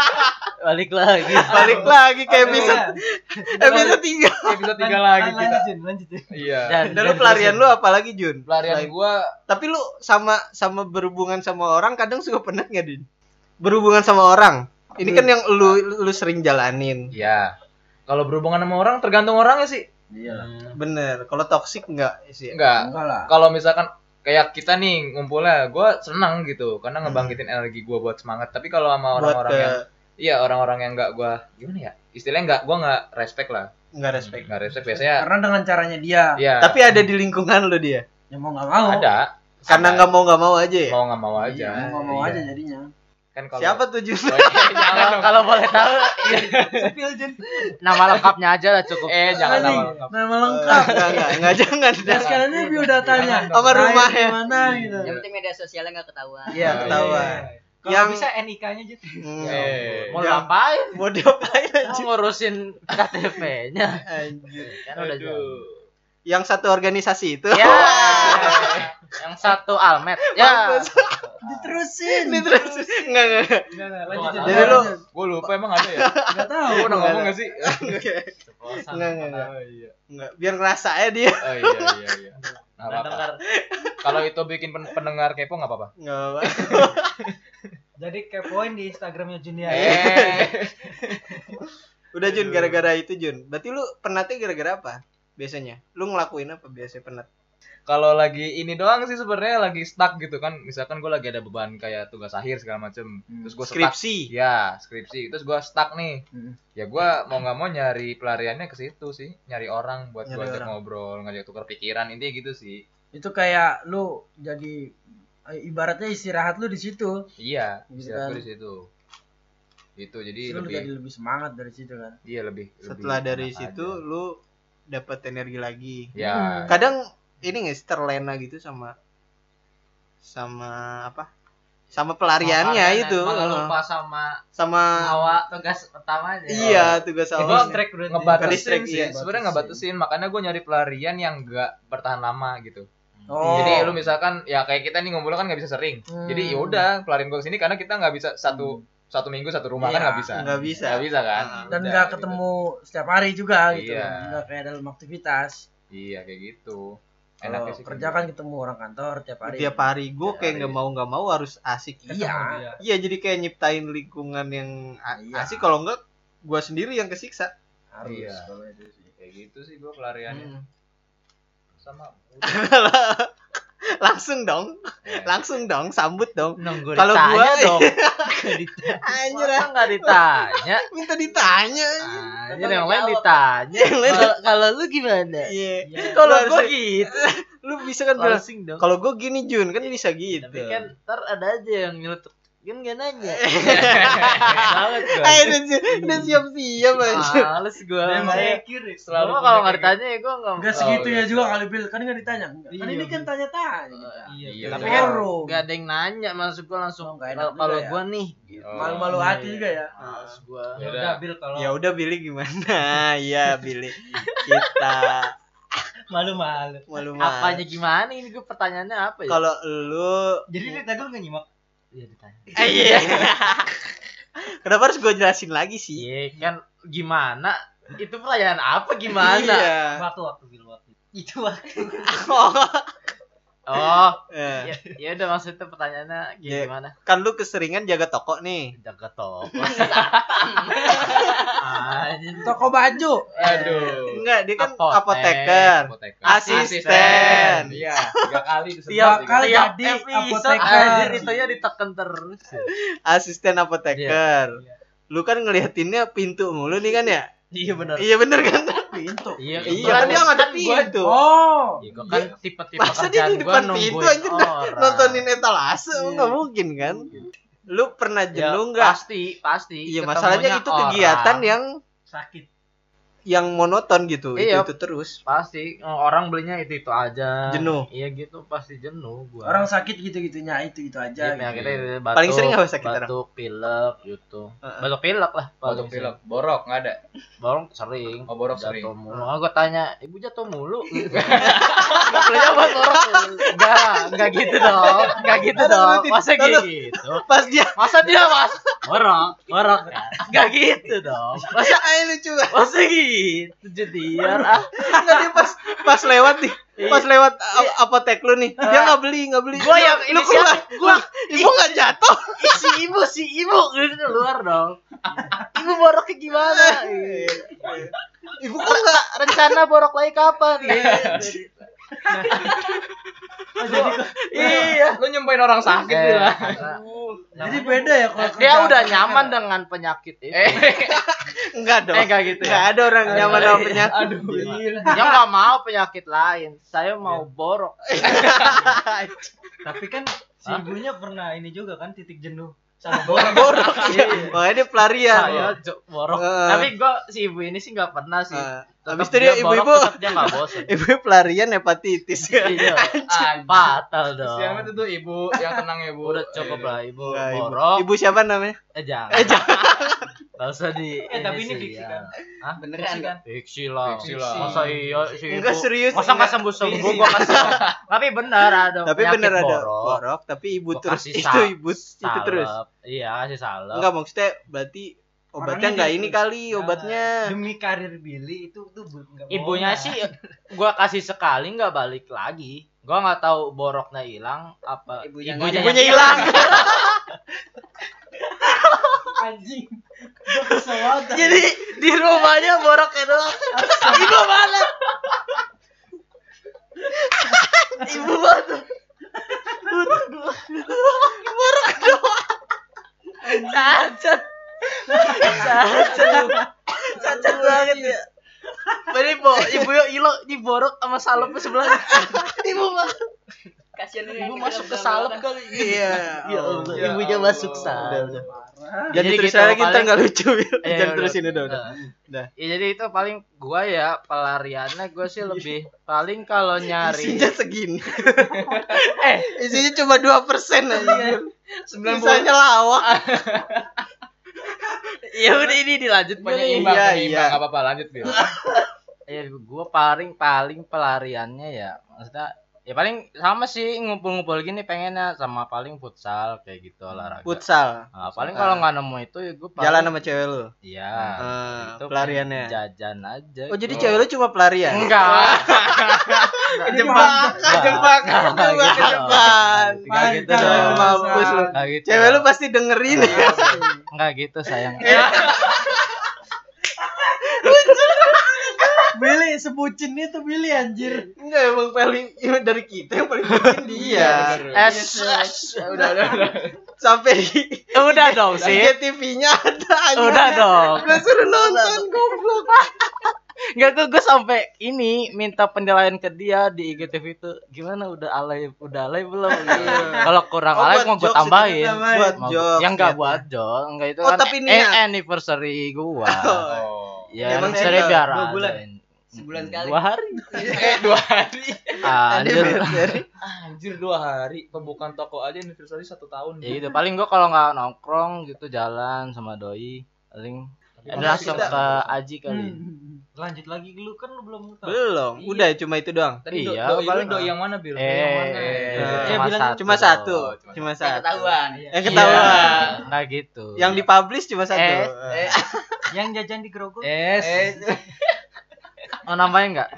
[SPEAKER 4] balik lagi
[SPEAKER 2] Balik lagi ke episode
[SPEAKER 5] Iya.
[SPEAKER 2] episode 3.
[SPEAKER 1] bisa tinggal lagi
[SPEAKER 5] Lan-
[SPEAKER 1] kita
[SPEAKER 5] Lanjut, Jun, lanjut.
[SPEAKER 1] Iya
[SPEAKER 4] Dan-
[SPEAKER 2] Dan lu pelarian lu apa lagi, Jun?
[SPEAKER 1] pelarian gua
[SPEAKER 2] Tapi lu sama sama berhubungan sama orang kadang suka penat nggak, Din? Berhubungan sama orang. Ini kan yang lu lu sering jalanin.
[SPEAKER 1] ya kalau berhubungan sama orang tergantung orangnya sih
[SPEAKER 3] Iya.
[SPEAKER 2] Bener. Kalau toksik enggak sih?
[SPEAKER 1] enggak
[SPEAKER 3] Enggak lah.
[SPEAKER 1] kalau misalkan kayak kita nih ngumpulnya gue senang gitu karena ngebangkitin energi gue buat semangat tapi kalau sama orang-orang yang iya orang-orang yang nggak gue gimana ya istilahnya nggak gue nggak respect lah
[SPEAKER 2] enggak respect.
[SPEAKER 1] nggak respect biasanya
[SPEAKER 3] Karena dengan caranya dia,
[SPEAKER 1] iya
[SPEAKER 2] Tapi ada di lingkungan lu dia.
[SPEAKER 3] yang mau nggak mau.
[SPEAKER 1] ada
[SPEAKER 2] Karena nggak mau nggak mau aja ya.
[SPEAKER 1] mau nggak mau aja
[SPEAKER 3] Iya, mau nggak mau
[SPEAKER 1] Iya.
[SPEAKER 3] aja jadinya.
[SPEAKER 1] Kan kalau
[SPEAKER 2] Siapa tuh Jun?
[SPEAKER 1] Oh, iya,
[SPEAKER 4] kalau
[SPEAKER 1] dong.
[SPEAKER 4] kalau boleh tahu
[SPEAKER 5] Spill, Jun.
[SPEAKER 4] nama lengkapnya aja lah cukup
[SPEAKER 1] eh jangan nama lengkap
[SPEAKER 3] Nama lengkap.
[SPEAKER 2] Enggak, enggak, enggak jangan.
[SPEAKER 3] Dan sekalian ini biodatanya.
[SPEAKER 2] Sama rumahnya.
[SPEAKER 3] Mana gitu.
[SPEAKER 6] Yang penting media sosialnya enggak ketahuan.
[SPEAKER 2] Iya, ketahuan.
[SPEAKER 5] Kalau
[SPEAKER 2] Yang-
[SPEAKER 5] bisa NIK-nya, Jun.
[SPEAKER 2] Hmm.
[SPEAKER 1] Eh,
[SPEAKER 4] mau
[SPEAKER 2] Jangan-
[SPEAKER 4] ngapain
[SPEAKER 2] Mau diapain
[SPEAKER 4] mau ngurusin KTP-nya
[SPEAKER 2] Anjir.
[SPEAKER 4] kan udah jauh
[SPEAKER 2] Yang satu organisasi itu.
[SPEAKER 4] ya yang satu almet ya.
[SPEAKER 3] Diterusin.
[SPEAKER 2] Ini terus enggak enggak. enggak.
[SPEAKER 5] Enggak, enggak, lanjut, Jun.
[SPEAKER 2] Jadi lu
[SPEAKER 1] gue lupa emang ada ya
[SPEAKER 3] Enggak tahu.
[SPEAKER 1] gue pernah
[SPEAKER 2] Enggak
[SPEAKER 1] ngomong
[SPEAKER 2] ada.
[SPEAKER 1] gak sih
[SPEAKER 2] Oke. Enggak enggak enggak.
[SPEAKER 1] oh iya
[SPEAKER 2] Enggak, biar ngerasa ya dia.
[SPEAKER 1] oh iya iya iya apa-apa.
[SPEAKER 4] dengar
[SPEAKER 1] kalau itu bikin pen- pendengar kepo nggak apa-apa
[SPEAKER 2] Enggak apa.
[SPEAKER 5] Jadi kepoin di Instagramnya Junia.
[SPEAKER 1] eh
[SPEAKER 2] Udah Jun gara-gara itu Jun. Berarti lu penatnya gara-gara apa? Biasanya. Lu ngelakuin apa biasanya penat?
[SPEAKER 1] kalau lagi ini doang sih sebenarnya lagi stuck gitu kan misalkan gue lagi ada beban kayak tugas akhir segala macem terus gue stuck
[SPEAKER 2] Skripsi.
[SPEAKER 1] ya skripsi terus gue stuck nih
[SPEAKER 3] Hmm.
[SPEAKER 1] ya gue mau nggak mau nyari pelariannya ke situ sih nyari orang buat gue
[SPEAKER 2] Nyari
[SPEAKER 1] ajak
[SPEAKER 2] orang.
[SPEAKER 1] ngobrol ngajak tukar pikiran intinya gitu sih
[SPEAKER 3] Itu kayak lu jadi eh, ibaratnya istirahat lu di situ.
[SPEAKER 1] iya
[SPEAKER 3] Gitu
[SPEAKER 1] istirahat
[SPEAKER 3] kan.
[SPEAKER 1] di situ itu jadi
[SPEAKER 3] Terus
[SPEAKER 1] lebih
[SPEAKER 3] jadi lebih semangat dari situ kan.
[SPEAKER 1] iya lebih
[SPEAKER 2] Setelah
[SPEAKER 1] lebih
[SPEAKER 2] dari situ
[SPEAKER 1] aja.
[SPEAKER 2] lu dapat energi lagi.
[SPEAKER 1] ya
[SPEAKER 2] Kadang ini nggak terlena gitu sama sama apa? Sama pelariannya
[SPEAKER 4] Makanya
[SPEAKER 2] itu.
[SPEAKER 4] malah lupa sama
[SPEAKER 2] Sama
[SPEAKER 4] awak tugas pertamanya
[SPEAKER 2] iya tugas
[SPEAKER 1] Gua
[SPEAKER 2] awal.
[SPEAKER 5] Berarti.
[SPEAKER 1] ngebatasin
[SPEAKER 2] Listrik,
[SPEAKER 1] sih
[SPEAKER 2] iya.
[SPEAKER 1] sebenarnya ngebatasin makanya gue nyari pelarian yang nggak bertahan lama gitu
[SPEAKER 3] Oh.
[SPEAKER 1] Jadi lu misalkan ya kayak kita nih ngumpul kan nggak bisa sering.
[SPEAKER 3] Hmm.
[SPEAKER 1] Jadi ya udah pelarian gue ke sini karena kita nggak bisa satu satu minggu satu rumah kan
[SPEAKER 3] Iya,
[SPEAKER 1] nggak bisa.
[SPEAKER 2] nggak bisa.
[SPEAKER 1] Nggak bisa kan.
[SPEAKER 2] Ah.
[SPEAKER 3] dan nggak
[SPEAKER 1] gitu.
[SPEAKER 3] ketemu setiap hari juga gitu.
[SPEAKER 1] Iya.
[SPEAKER 3] Nggak kayak dalam aktivitas.
[SPEAKER 1] Iya kayak gitu. Enaknya sih
[SPEAKER 3] kerja kan ketemu orang kantor tiap hari.
[SPEAKER 2] Tiap hari gue kayak
[SPEAKER 1] hari.
[SPEAKER 2] nggak mau nggak mau harus asik.
[SPEAKER 3] Iya.
[SPEAKER 5] Iya.
[SPEAKER 2] Iya jadi kayak nyiptain lingkungan yang
[SPEAKER 3] Iya.
[SPEAKER 2] asik kalau enggak gua sendiri yang kesiksa.
[SPEAKER 3] Harus
[SPEAKER 1] Iya.
[SPEAKER 3] kalau itu sih.
[SPEAKER 1] kayak gitu sih gue pelariannya
[SPEAKER 2] Hmm.
[SPEAKER 1] sama
[SPEAKER 2] langsung dong,
[SPEAKER 1] Ya.
[SPEAKER 2] langsung dong, sambut dong. Kalau gua-
[SPEAKER 4] dong.
[SPEAKER 2] Anjir,
[SPEAKER 4] masa nggak ditanya?
[SPEAKER 2] Minta ditanya.
[SPEAKER 4] Anjir. Yang lain ditanya. Kalau- kalau lu gimana?
[SPEAKER 2] Iya.
[SPEAKER 4] kalau
[SPEAKER 2] Lu
[SPEAKER 4] gua
[SPEAKER 2] harusnya-
[SPEAKER 4] gitu.
[SPEAKER 2] Lu bisa kan bilang, kalau gua gini Jun kan bisa gitu.
[SPEAKER 4] tapi kan ntar ada aja yang nyeletuk kan gak nanya banget gua
[SPEAKER 2] Eh, udah, si- udah siap-siap aja.
[SPEAKER 4] males Makanya
[SPEAKER 5] insecure ya.
[SPEAKER 4] selalu kalau nggak ditanya ya gua nggak
[SPEAKER 3] Enggak
[SPEAKER 1] Oh,
[SPEAKER 3] segitunya
[SPEAKER 1] iya.
[SPEAKER 3] juga kali Bil. Kan nggak ditanya. Kan
[SPEAKER 5] Iya,
[SPEAKER 3] ini kan
[SPEAKER 5] Bil.
[SPEAKER 3] tanya-tanya. kita.
[SPEAKER 5] Iya.
[SPEAKER 1] Iya,
[SPEAKER 4] tapi kan gak ada yang nanya maksud gua langsung
[SPEAKER 3] Oh, nggak enak
[SPEAKER 4] kalau
[SPEAKER 3] ya.
[SPEAKER 4] gua nih
[SPEAKER 1] Oh.
[SPEAKER 3] Malu-malu
[SPEAKER 5] Iya,
[SPEAKER 3] hati
[SPEAKER 5] iya.
[SPEAKER 3] juga ya.
[SPEAKER 4] males gua
[SPEAKER 1] Ya
[SPEAKER 5] Ya
[SPEAKER 1] udah.
[SPEAKER 5] udah Bil kalau
[SPEAKER 2] Ya udah Billy gimana? Iya Billy. Kita
[SPEAKER 5] malu-malu.
[SPEAKER 2] malu-malu.
[SPEAKER 4] apanya gimana ini gua pertanyaannya apa ya
[SPEAKER 2] Kalau lu
[SPEAKER 5] Jadi dia tadi lu nggak nyimak.
[SPEAKER 4] Iya ditanya
[SPEAKER 2] Eh, iya. Kenapa harus gue jelasin lagi sih?
[SPEAKER 4] Iya kan gimana? Itu perayaan apa gimana?
[SPEAKER 2] Iya.
[SPEAKER 5] Waktu waktu Bil, waktu. Itu waktu.
[SPEAKER 2] Oh, eh.
[SPEAKER 4] ya, ya udah maksudnya pertanyaannya
[SPEAKER 2] Iya.
[SPEAKER 4] gimana?
[SPEAKER 2] kan lu keseringan jaga toko nih.
[SPEAKER 4] Jaga toko.
[SPEAKER 3] Toko baju.
[SPEAKER 1] Aduh.
[SPEAKER 2] Enggak, dia kan
[SPEAKER 4] Apotek.
[SPEAKER 2] apoteker.
[SPEAKER 1] Apoteker.
[SPEAKER 2] Asisten.
[SPEAKER 1] Iya, tiga kali.
[SPEAKER 4] Tiap tiap
[SPEAKER 3] jadi apoteker.
[SPEAKER 4] itu ya ditekan terus.
[SPEAKER 2] Asisten apoteker.
[SPEAKER 4] Iya.
[SPEAKER 2] Lu kan ngeliatinnya pintu mulu nih kan ya?
[SPEAKER 4] Iya benar.
[SPEAKER 2] Iya bener kan?
[SPEAKER 3] Pintu.
[SPEAKER 4] Iya,
[SPEAKER 2] Iya, kan dia nggak ada pintu.
[SPEAKER 3] Oh.
[SPEAKER 4] Iya, kan tipe-tipe
[SPEAKER 2] Masa dia di depan pintu aja udah
[SPEAKER 4] orang.
[SPEAKER 2] nontonin etalase
[SPEAKER 3] Iya.
[SPEAKER 2] nggak mungkin kan? Lu pernah
[SPEAKER 4] Ya,
[SPEAKER 2] jenuh nggak?
[SPEAKER 4] Pasti, pasti.
[SPEAKER 2] Iya masalahnya itu kegiatan
[SPEAKER 4] orang.
[SPEAKER 2] yang
[SPEAKER 5] Sakit.
[SPEAKER 2] Yang monoton gitu
[SPEAKER 4] Iya.
[SPEAKER 2] itu itu terus
[SPEAKER 4] pasti orang belinya itu itu aja
[SPEAKER 2] Jenuh.
[SPEAKER 4] iya gitu pasti jenuh gua
[SPEAKER 3] Orang sakit gitu-gitunya itu itu aja.
[SPEAKER 4] Iya,
[SPEAKER 3] gitu.
[SPEAKER 4] penyakitnya itu, batuk,
[SPEAKER 2] Paling sering apa sakit orang?
[SPEAKER 4] batuk pilek gitu
[SPEAKER 2] Heeh.
[SPEAKER 4] batuk pilek lah
[SPEAKER 1] Batuk pilek,
[SPEAKER 4] sering.
[SPEAKER 1] borok nggak ada.
[SPEAKER 4] borong sering
[SPEAKER 1] Oh, borok
[SPEAKER 4] jatuh
[SPEAKER 1] sering.
[SPEAKER 4] mulu oh, gua tanya ibu jatuh mulu nggak boleh jawab borok enggak enggak gitu dong enggak gitu
[SPEAKER 2] Aduh,
[SPEAKER 4] dong masa
[SPEAKER 2] aduh.
[SPEAKER 4] gitu
[SPEAKER 2] pas dia
[SPEAKER 4] masa dia mas borok borok enggak gitu dong masa
[SPEAKER 2] ayo lucu
[SPEAKER 4] masa gitu jadian ah
[SPEAKER 2] Nggak, dia pas pas lewat nih. Pas lewat a- apotek lu nih. Dia nggak beli nggak beli.
[SPEAKER 4] Iya. Gua yang
[SPEAKER 2] lu keluar.
[SPEAKER 4] Gua-
[SPEAKER 2] ibu nggak jatuh.
[SPEAKER 4] si ibu si ibu. Gitu luar dong. Ibu boroknya gimana?
[SPEAKER 2] Ibu kok nggak
[SPEAKER 4] rencana borok lagi kapan
[SPEAKER 5] Oh, jadi
[SPEAKER 4] iya.
[SPEAKER 1] Lu nyumpain orang sakit
[SPEAKER 4] Eh,
[SPEAKER 1] lah.
[SPEAKER 3] Jadi beda ya kalau
[SPEAKER 4] dia
[SPEAKER 3] kerjaan
[SPEAKER 4] udah nyaman dengan penyakit itu.
[SPEAKER 1] Eh,
[SPEAKER 2] nggak dong.
[SPEAKER 4] Eh enggak gitu
[SPEAKER 2] nggak
[SPEAKER 4] ya
[SPEAKER 2] ada orang nyaman sama penyakit.
[SPEAKER 1] Aduh.
[SPEAKER 4] dia nggak mau penyakit lain. Saya mau borok.
[SPEAKER 5] Tapi kan si ibunya pernah ini juga kan titik jenuh sama borok.
[SPEAKER 2] borok iya. makanya dia pelarian.
[SPEAKER 4] Saya borok.
[SPEAKER 2] Eh.
[SPEAKER 4] tapi gua si ibu ini sih nggak pernah sih.
[SPEAKER 2] Eh, habis itu dia ibu-ibu
[SPEAKER 4] tetap dia nggak bosan
[SPEAKER 2] ibu pelarian hepatitis
[SPEAKER 4] iya fatal dong
[SPEAKER 1] Siapa tuh tuh ibu yang tenang ya, Bu?
[SPEAKER 4] udah cukup lah ibu
[SPEAKER 2] Nggak, ibu.
[SPEAKER 4] borok
[SPEAKER 2] ibu siapa namanya
[SPEAKER 4] eh jangan
[SPEAKER 2] eh jangan
[SPEAKER 4] Gak usah di
[SPEAKER 5] Eh, tapi ini
[SPEAKER 4] sih,
[SPEAKER 5] fiksi
[SPEAKER 4] ya.
[SPEAKER 5] kan?
[SPEAKER 4] Hah?
[SPEAKER 6] Beneran kan?
[SPEAKER 4] Fiksi lah.
[SPEAKER 1] Fiksi lah.
[SPEAKER 4] Masa iya si ibu.
[SPEAKER 2] enggak serius
[SPEAKER 4] Masa nggak
[SPEAKER 2] enggak.
[SPEAKER 4] sembuh sembuh gua kasih. tapi bener ada.
[SPEAKER 2] tapi bener ada
[SPEAKER 4] borok.
[SPEAKER 2] tapi ibu terus itu ibu itu terus
[SPEAKER 4] Iya kasih salep.
[SPEAKER 2] enggak maksudnya berarti obatnya
[SPEAKER 5] Orangnya
[SPEAKER 2] enggak
[SPEAKER 5] gitu.
[SPEAKER 2] ini kali
[SPEAKER 5] Jangan.
[SPEAKER 2] obatnya
[SPEAKER 5] demi karir Billy itu tuh nggak
[SPEAKER 4] Ibunya sih gua kasih sekali nggak balik lagi. Gua nggak tahu boroknya hilang apa
[SPEAKER 6] Ibunya
[SPEAKER 4] ibunya,
[SPEAKER 6] nggak
[SPEAKER 2] hilang
[SPEAKER 3] anjing.
[SPEAKER 4] Jadi di rumahnya boroknya doang. Ibu mana? Ibu mana? Borok doang. Cacat. Cacat. Cacat banget ya. Berarti bo, ibu yo hilang diborok sama salep sebelah. Ibu mah
[SPEAKER 6] Kasihan
[SPEAKER 4] ibu masuk ke salep kali.
[SPEAKER 2] iya
[SPEAKER 4] Ya Allah,
[SPEAKER 1] Ya
[SPEAKER 4] ibunya
[SPEAKER 1] Allah.
[SPEAKER 4] masuk salep.
[SPEAKER 2] jadi
[SPEAKER 4] Jadi
[SPEAKER 2] terus ntar
[SPEAKER 4] paling-
[SPEAKER 2] nggak lucu Bil.
[SPEAKER 4] Eh,
[SPEAKER 2] jangan
[SPEAKER 4] udah.
[SPEAKER 2] terusin udah udah
[SPEAKER 4] Nah. Ya, jadi itu paling gua ya pelariannya gua sih lebih paling kalau nyari
[SPEAKER 2] isinya segini
[SPEAKER 4] eh
[SPEAKER 2] isinya cuma dua persen aja
[SPEAKER 1] Sembilan
[SPEAKER 2] sisanya lawak
[SPEAKER 4] ya udah ini dilanjut
[SPEAKER 1] Penyeimbang,
[SPEAKER 2] Iya,
[SPEAKER 1] penyeimbang.
[SPEAKER 2] iya.
[SPEAKER 1] Apa-apa lanjut, Bil.
[SPEAKER 4] ya gua paling paling pelariannya ya maksudnya ya paling sama sih ngumpul-ngumpul gini pengennya sama paling futsal kayak gitu olahraga
[SPEAKER 2] futsal
[SPEAKER 4] Nah, paling kalau nggak nemu itu ya gua paling,
[SPEAKER 2] jalan sama cewek lu
[SPEAKER 4] iya
[SPEAKER 2] Ah,
[SPEAKER 4] itu
[SPEAKER 2] pelariannya.
[SPEAKER 4] jajan aja
[SPEAKER 2] oh jadi
[SPEAKER 1] Oh.
[SPEAKER 2] cewek lu cuma pelarian
[SPEAKER 4] enggak
[SPEAKER 2] kejebak. kejebak.
[SPEAKER 4] Nggak,
[SPEAKER 2] kejebak.
[SPEAKER 4] Gitu. gitu dong.
[SPEAKER 2] mampus lu
[SPEAKER 4] gitu
[SPEAKER 2] cewek lu pasti dengerin
[SPEAKER 4] Enggak gitu sayang.
[SPEAKER 3] Billy sebucin itu Billy anjir.
[SPEAKER 2] enggak emang paling dari kita yang paling bucin dia.
[SPEAKER 4] Es,
[SPEAKER 1] Udah, udah, udah.
[SPEAKER 2] sampai di
[SPEAKER 4] udah dong sih.
[SPEAKER 2] TV-nya ada
[SPEAKER 4] Udah dong.
[SPEAKER 2] gue suruh nonton goblok
[SPEAKER 4] Enggak gue gue sampai ini minta penilaian ke dia di IGTV itu gimana udah alay udah alay belum? Kalau kurang
[SPEAKER 2] Oh,
[SPEAKER 4] alay mau gue
[SPEAKER 2] jokes itu
[SPEAKER 4] tambahin.
[SPEAKER 2] buat
[SPEAKER 4] Mau-
[SPEAKER 2] jokes
[SPEAKER 4] yang enggak
[SPEAKER 2] gitu.
[SPEAKER 4] buat jok, enggak itu
[SPEAKER 2] Oh,
[SPEAKER 4] kan
[SPEAKER 2] tapi
[SPEAKER 4] eh,
[SPEAKER 2] niat.
[SPEAKER 4] anniversary gua.
[SPEAKER 1] Oh.
[SPEAKER 4] ya
[SPEAKER 2] Emang
[SPEAKER 4] anniversary biar
[SPEAKER 5] dua bulan?
[SPEAKER 6] Sebulan sekali.
[SPEAKER 4] Dua hari.
[SPEAKER 1] Eh, dua hari.
[SPEAKER 4] Anjir.
[SPEAKER 1] Anjir, dua hari. Pembukaan toko aja anniversary satu tahun.
[SPEAKER 4] ya itu paling gua kalau nggak nongkrong gitu jalan sama doi paling langsung ke Aji kali.
[SPEAKER 5] Lanjut lagi lu kan lu belum tahu.
[SPEAKER 2] Belum, udah cuma itu doang.
[SPEAKER 1] Tadi do,
[SPEAKER 4] Iya,
[SPEAKER 1] doi lu
[SPEAKER 4] paling-
[SPEAKER 1] doi yang mana, Bil?
[SPEAKER 4] Eh,
[SPEAKER 1] yang mana?
[SPEAKER 4] eh,
[SPEAKER 2] Eh,
[SPEAKER 4] cuma
[SPEAKER 5] bilang
[SPEAKER 4] satu.
[SPEAKER 2] Cuma satu,
[SPEAKER 1] cuma
[SPEAKER 2] cuma
[SPEAKER 6] Yang
[SPEAKER 2] satu.
[SPEAKER 6] ketahuan.
[SPEAKER 2] Yang
[SPEAKER 4] Iya,
[SPEAKER 2] ketahuan.
[SPEAKER 4] Enggak gitu.
[SPEAKER 2] Yang dipublish cuma satu.
[SPEAKER 4] Eh,
[SPEAKER 2] Eh,
[SPEAKER 5] Yang jajan di Grogol.
[SPEAKER 1] Es.
[SPEAKER 4] Oh, namanya enggak?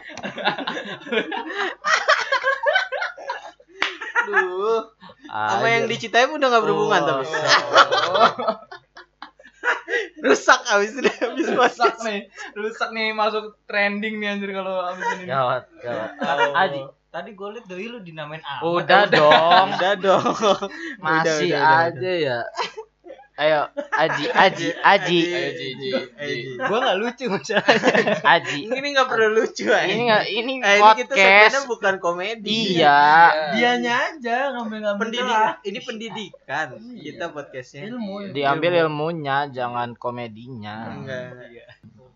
[SPEAKER 2] Aduh, sama
[SPEAKER 4] Aja.
[SPEAKER 2] yang di Citaim udah gak berhubungan
[SPEAKER 4] Oh.
[SPEAKER 2] tapi.
[SPEAKER 1] Oh,
[SPEAKER 2] Rusak abis itu habis
[SPEAKER 1] rusak
[SPEAKER 2] masak.
[SPEAKER 1] nih. Rusak nih masuk trending nih anjir kalau abis ini.
[SPEAKER 4] Gawat, gawat.
[SPEAKER 2] Oh.
[SPEAKER 4] Aji.
[SPEAKER 5] Tadi gue liat doi lu dinamain Ahmad.
[SPEAKER 4] Udah dong.
[SPEAKER 2] Udah dong.
[SPEAKER 4] Masih
[SPEAKER 2] Udah, udah, udah,
[SPEAKER 4] aja ya. Ayo, Aji, Aji, Aji,
[SPEAKER 1] Ayo, Ji, Ji.
[SPEAKER 2] Aji.
[SPEAKER 5] Gue gak lucu masalahnya.
[SPEAKER 4] Aji.
[SPEAKER 2] Ini gak perlu lucu aja.
[SPEAKER 4] Ini enggak ini
[SPEAKER 2] Eh, ini kita sebenarnya
[SPEAKER 4] podcast.
[SPEAKER 2] bukan komedi.
[SPEAKER 4] Iya.
[SPEAKER 3] Dianya aja ngambil-ngambil
[SPEAKER 2] Pendidik,
[SPEAKER 3] celah.
[SPEAKER 2] ini pendidikan. Kita podcastnya.
[SPEAKER 3] ilmu.
[SPEAKER 4] Diambil ilmunya, jangan komedinya.
[SPEAKER 2] Enggak.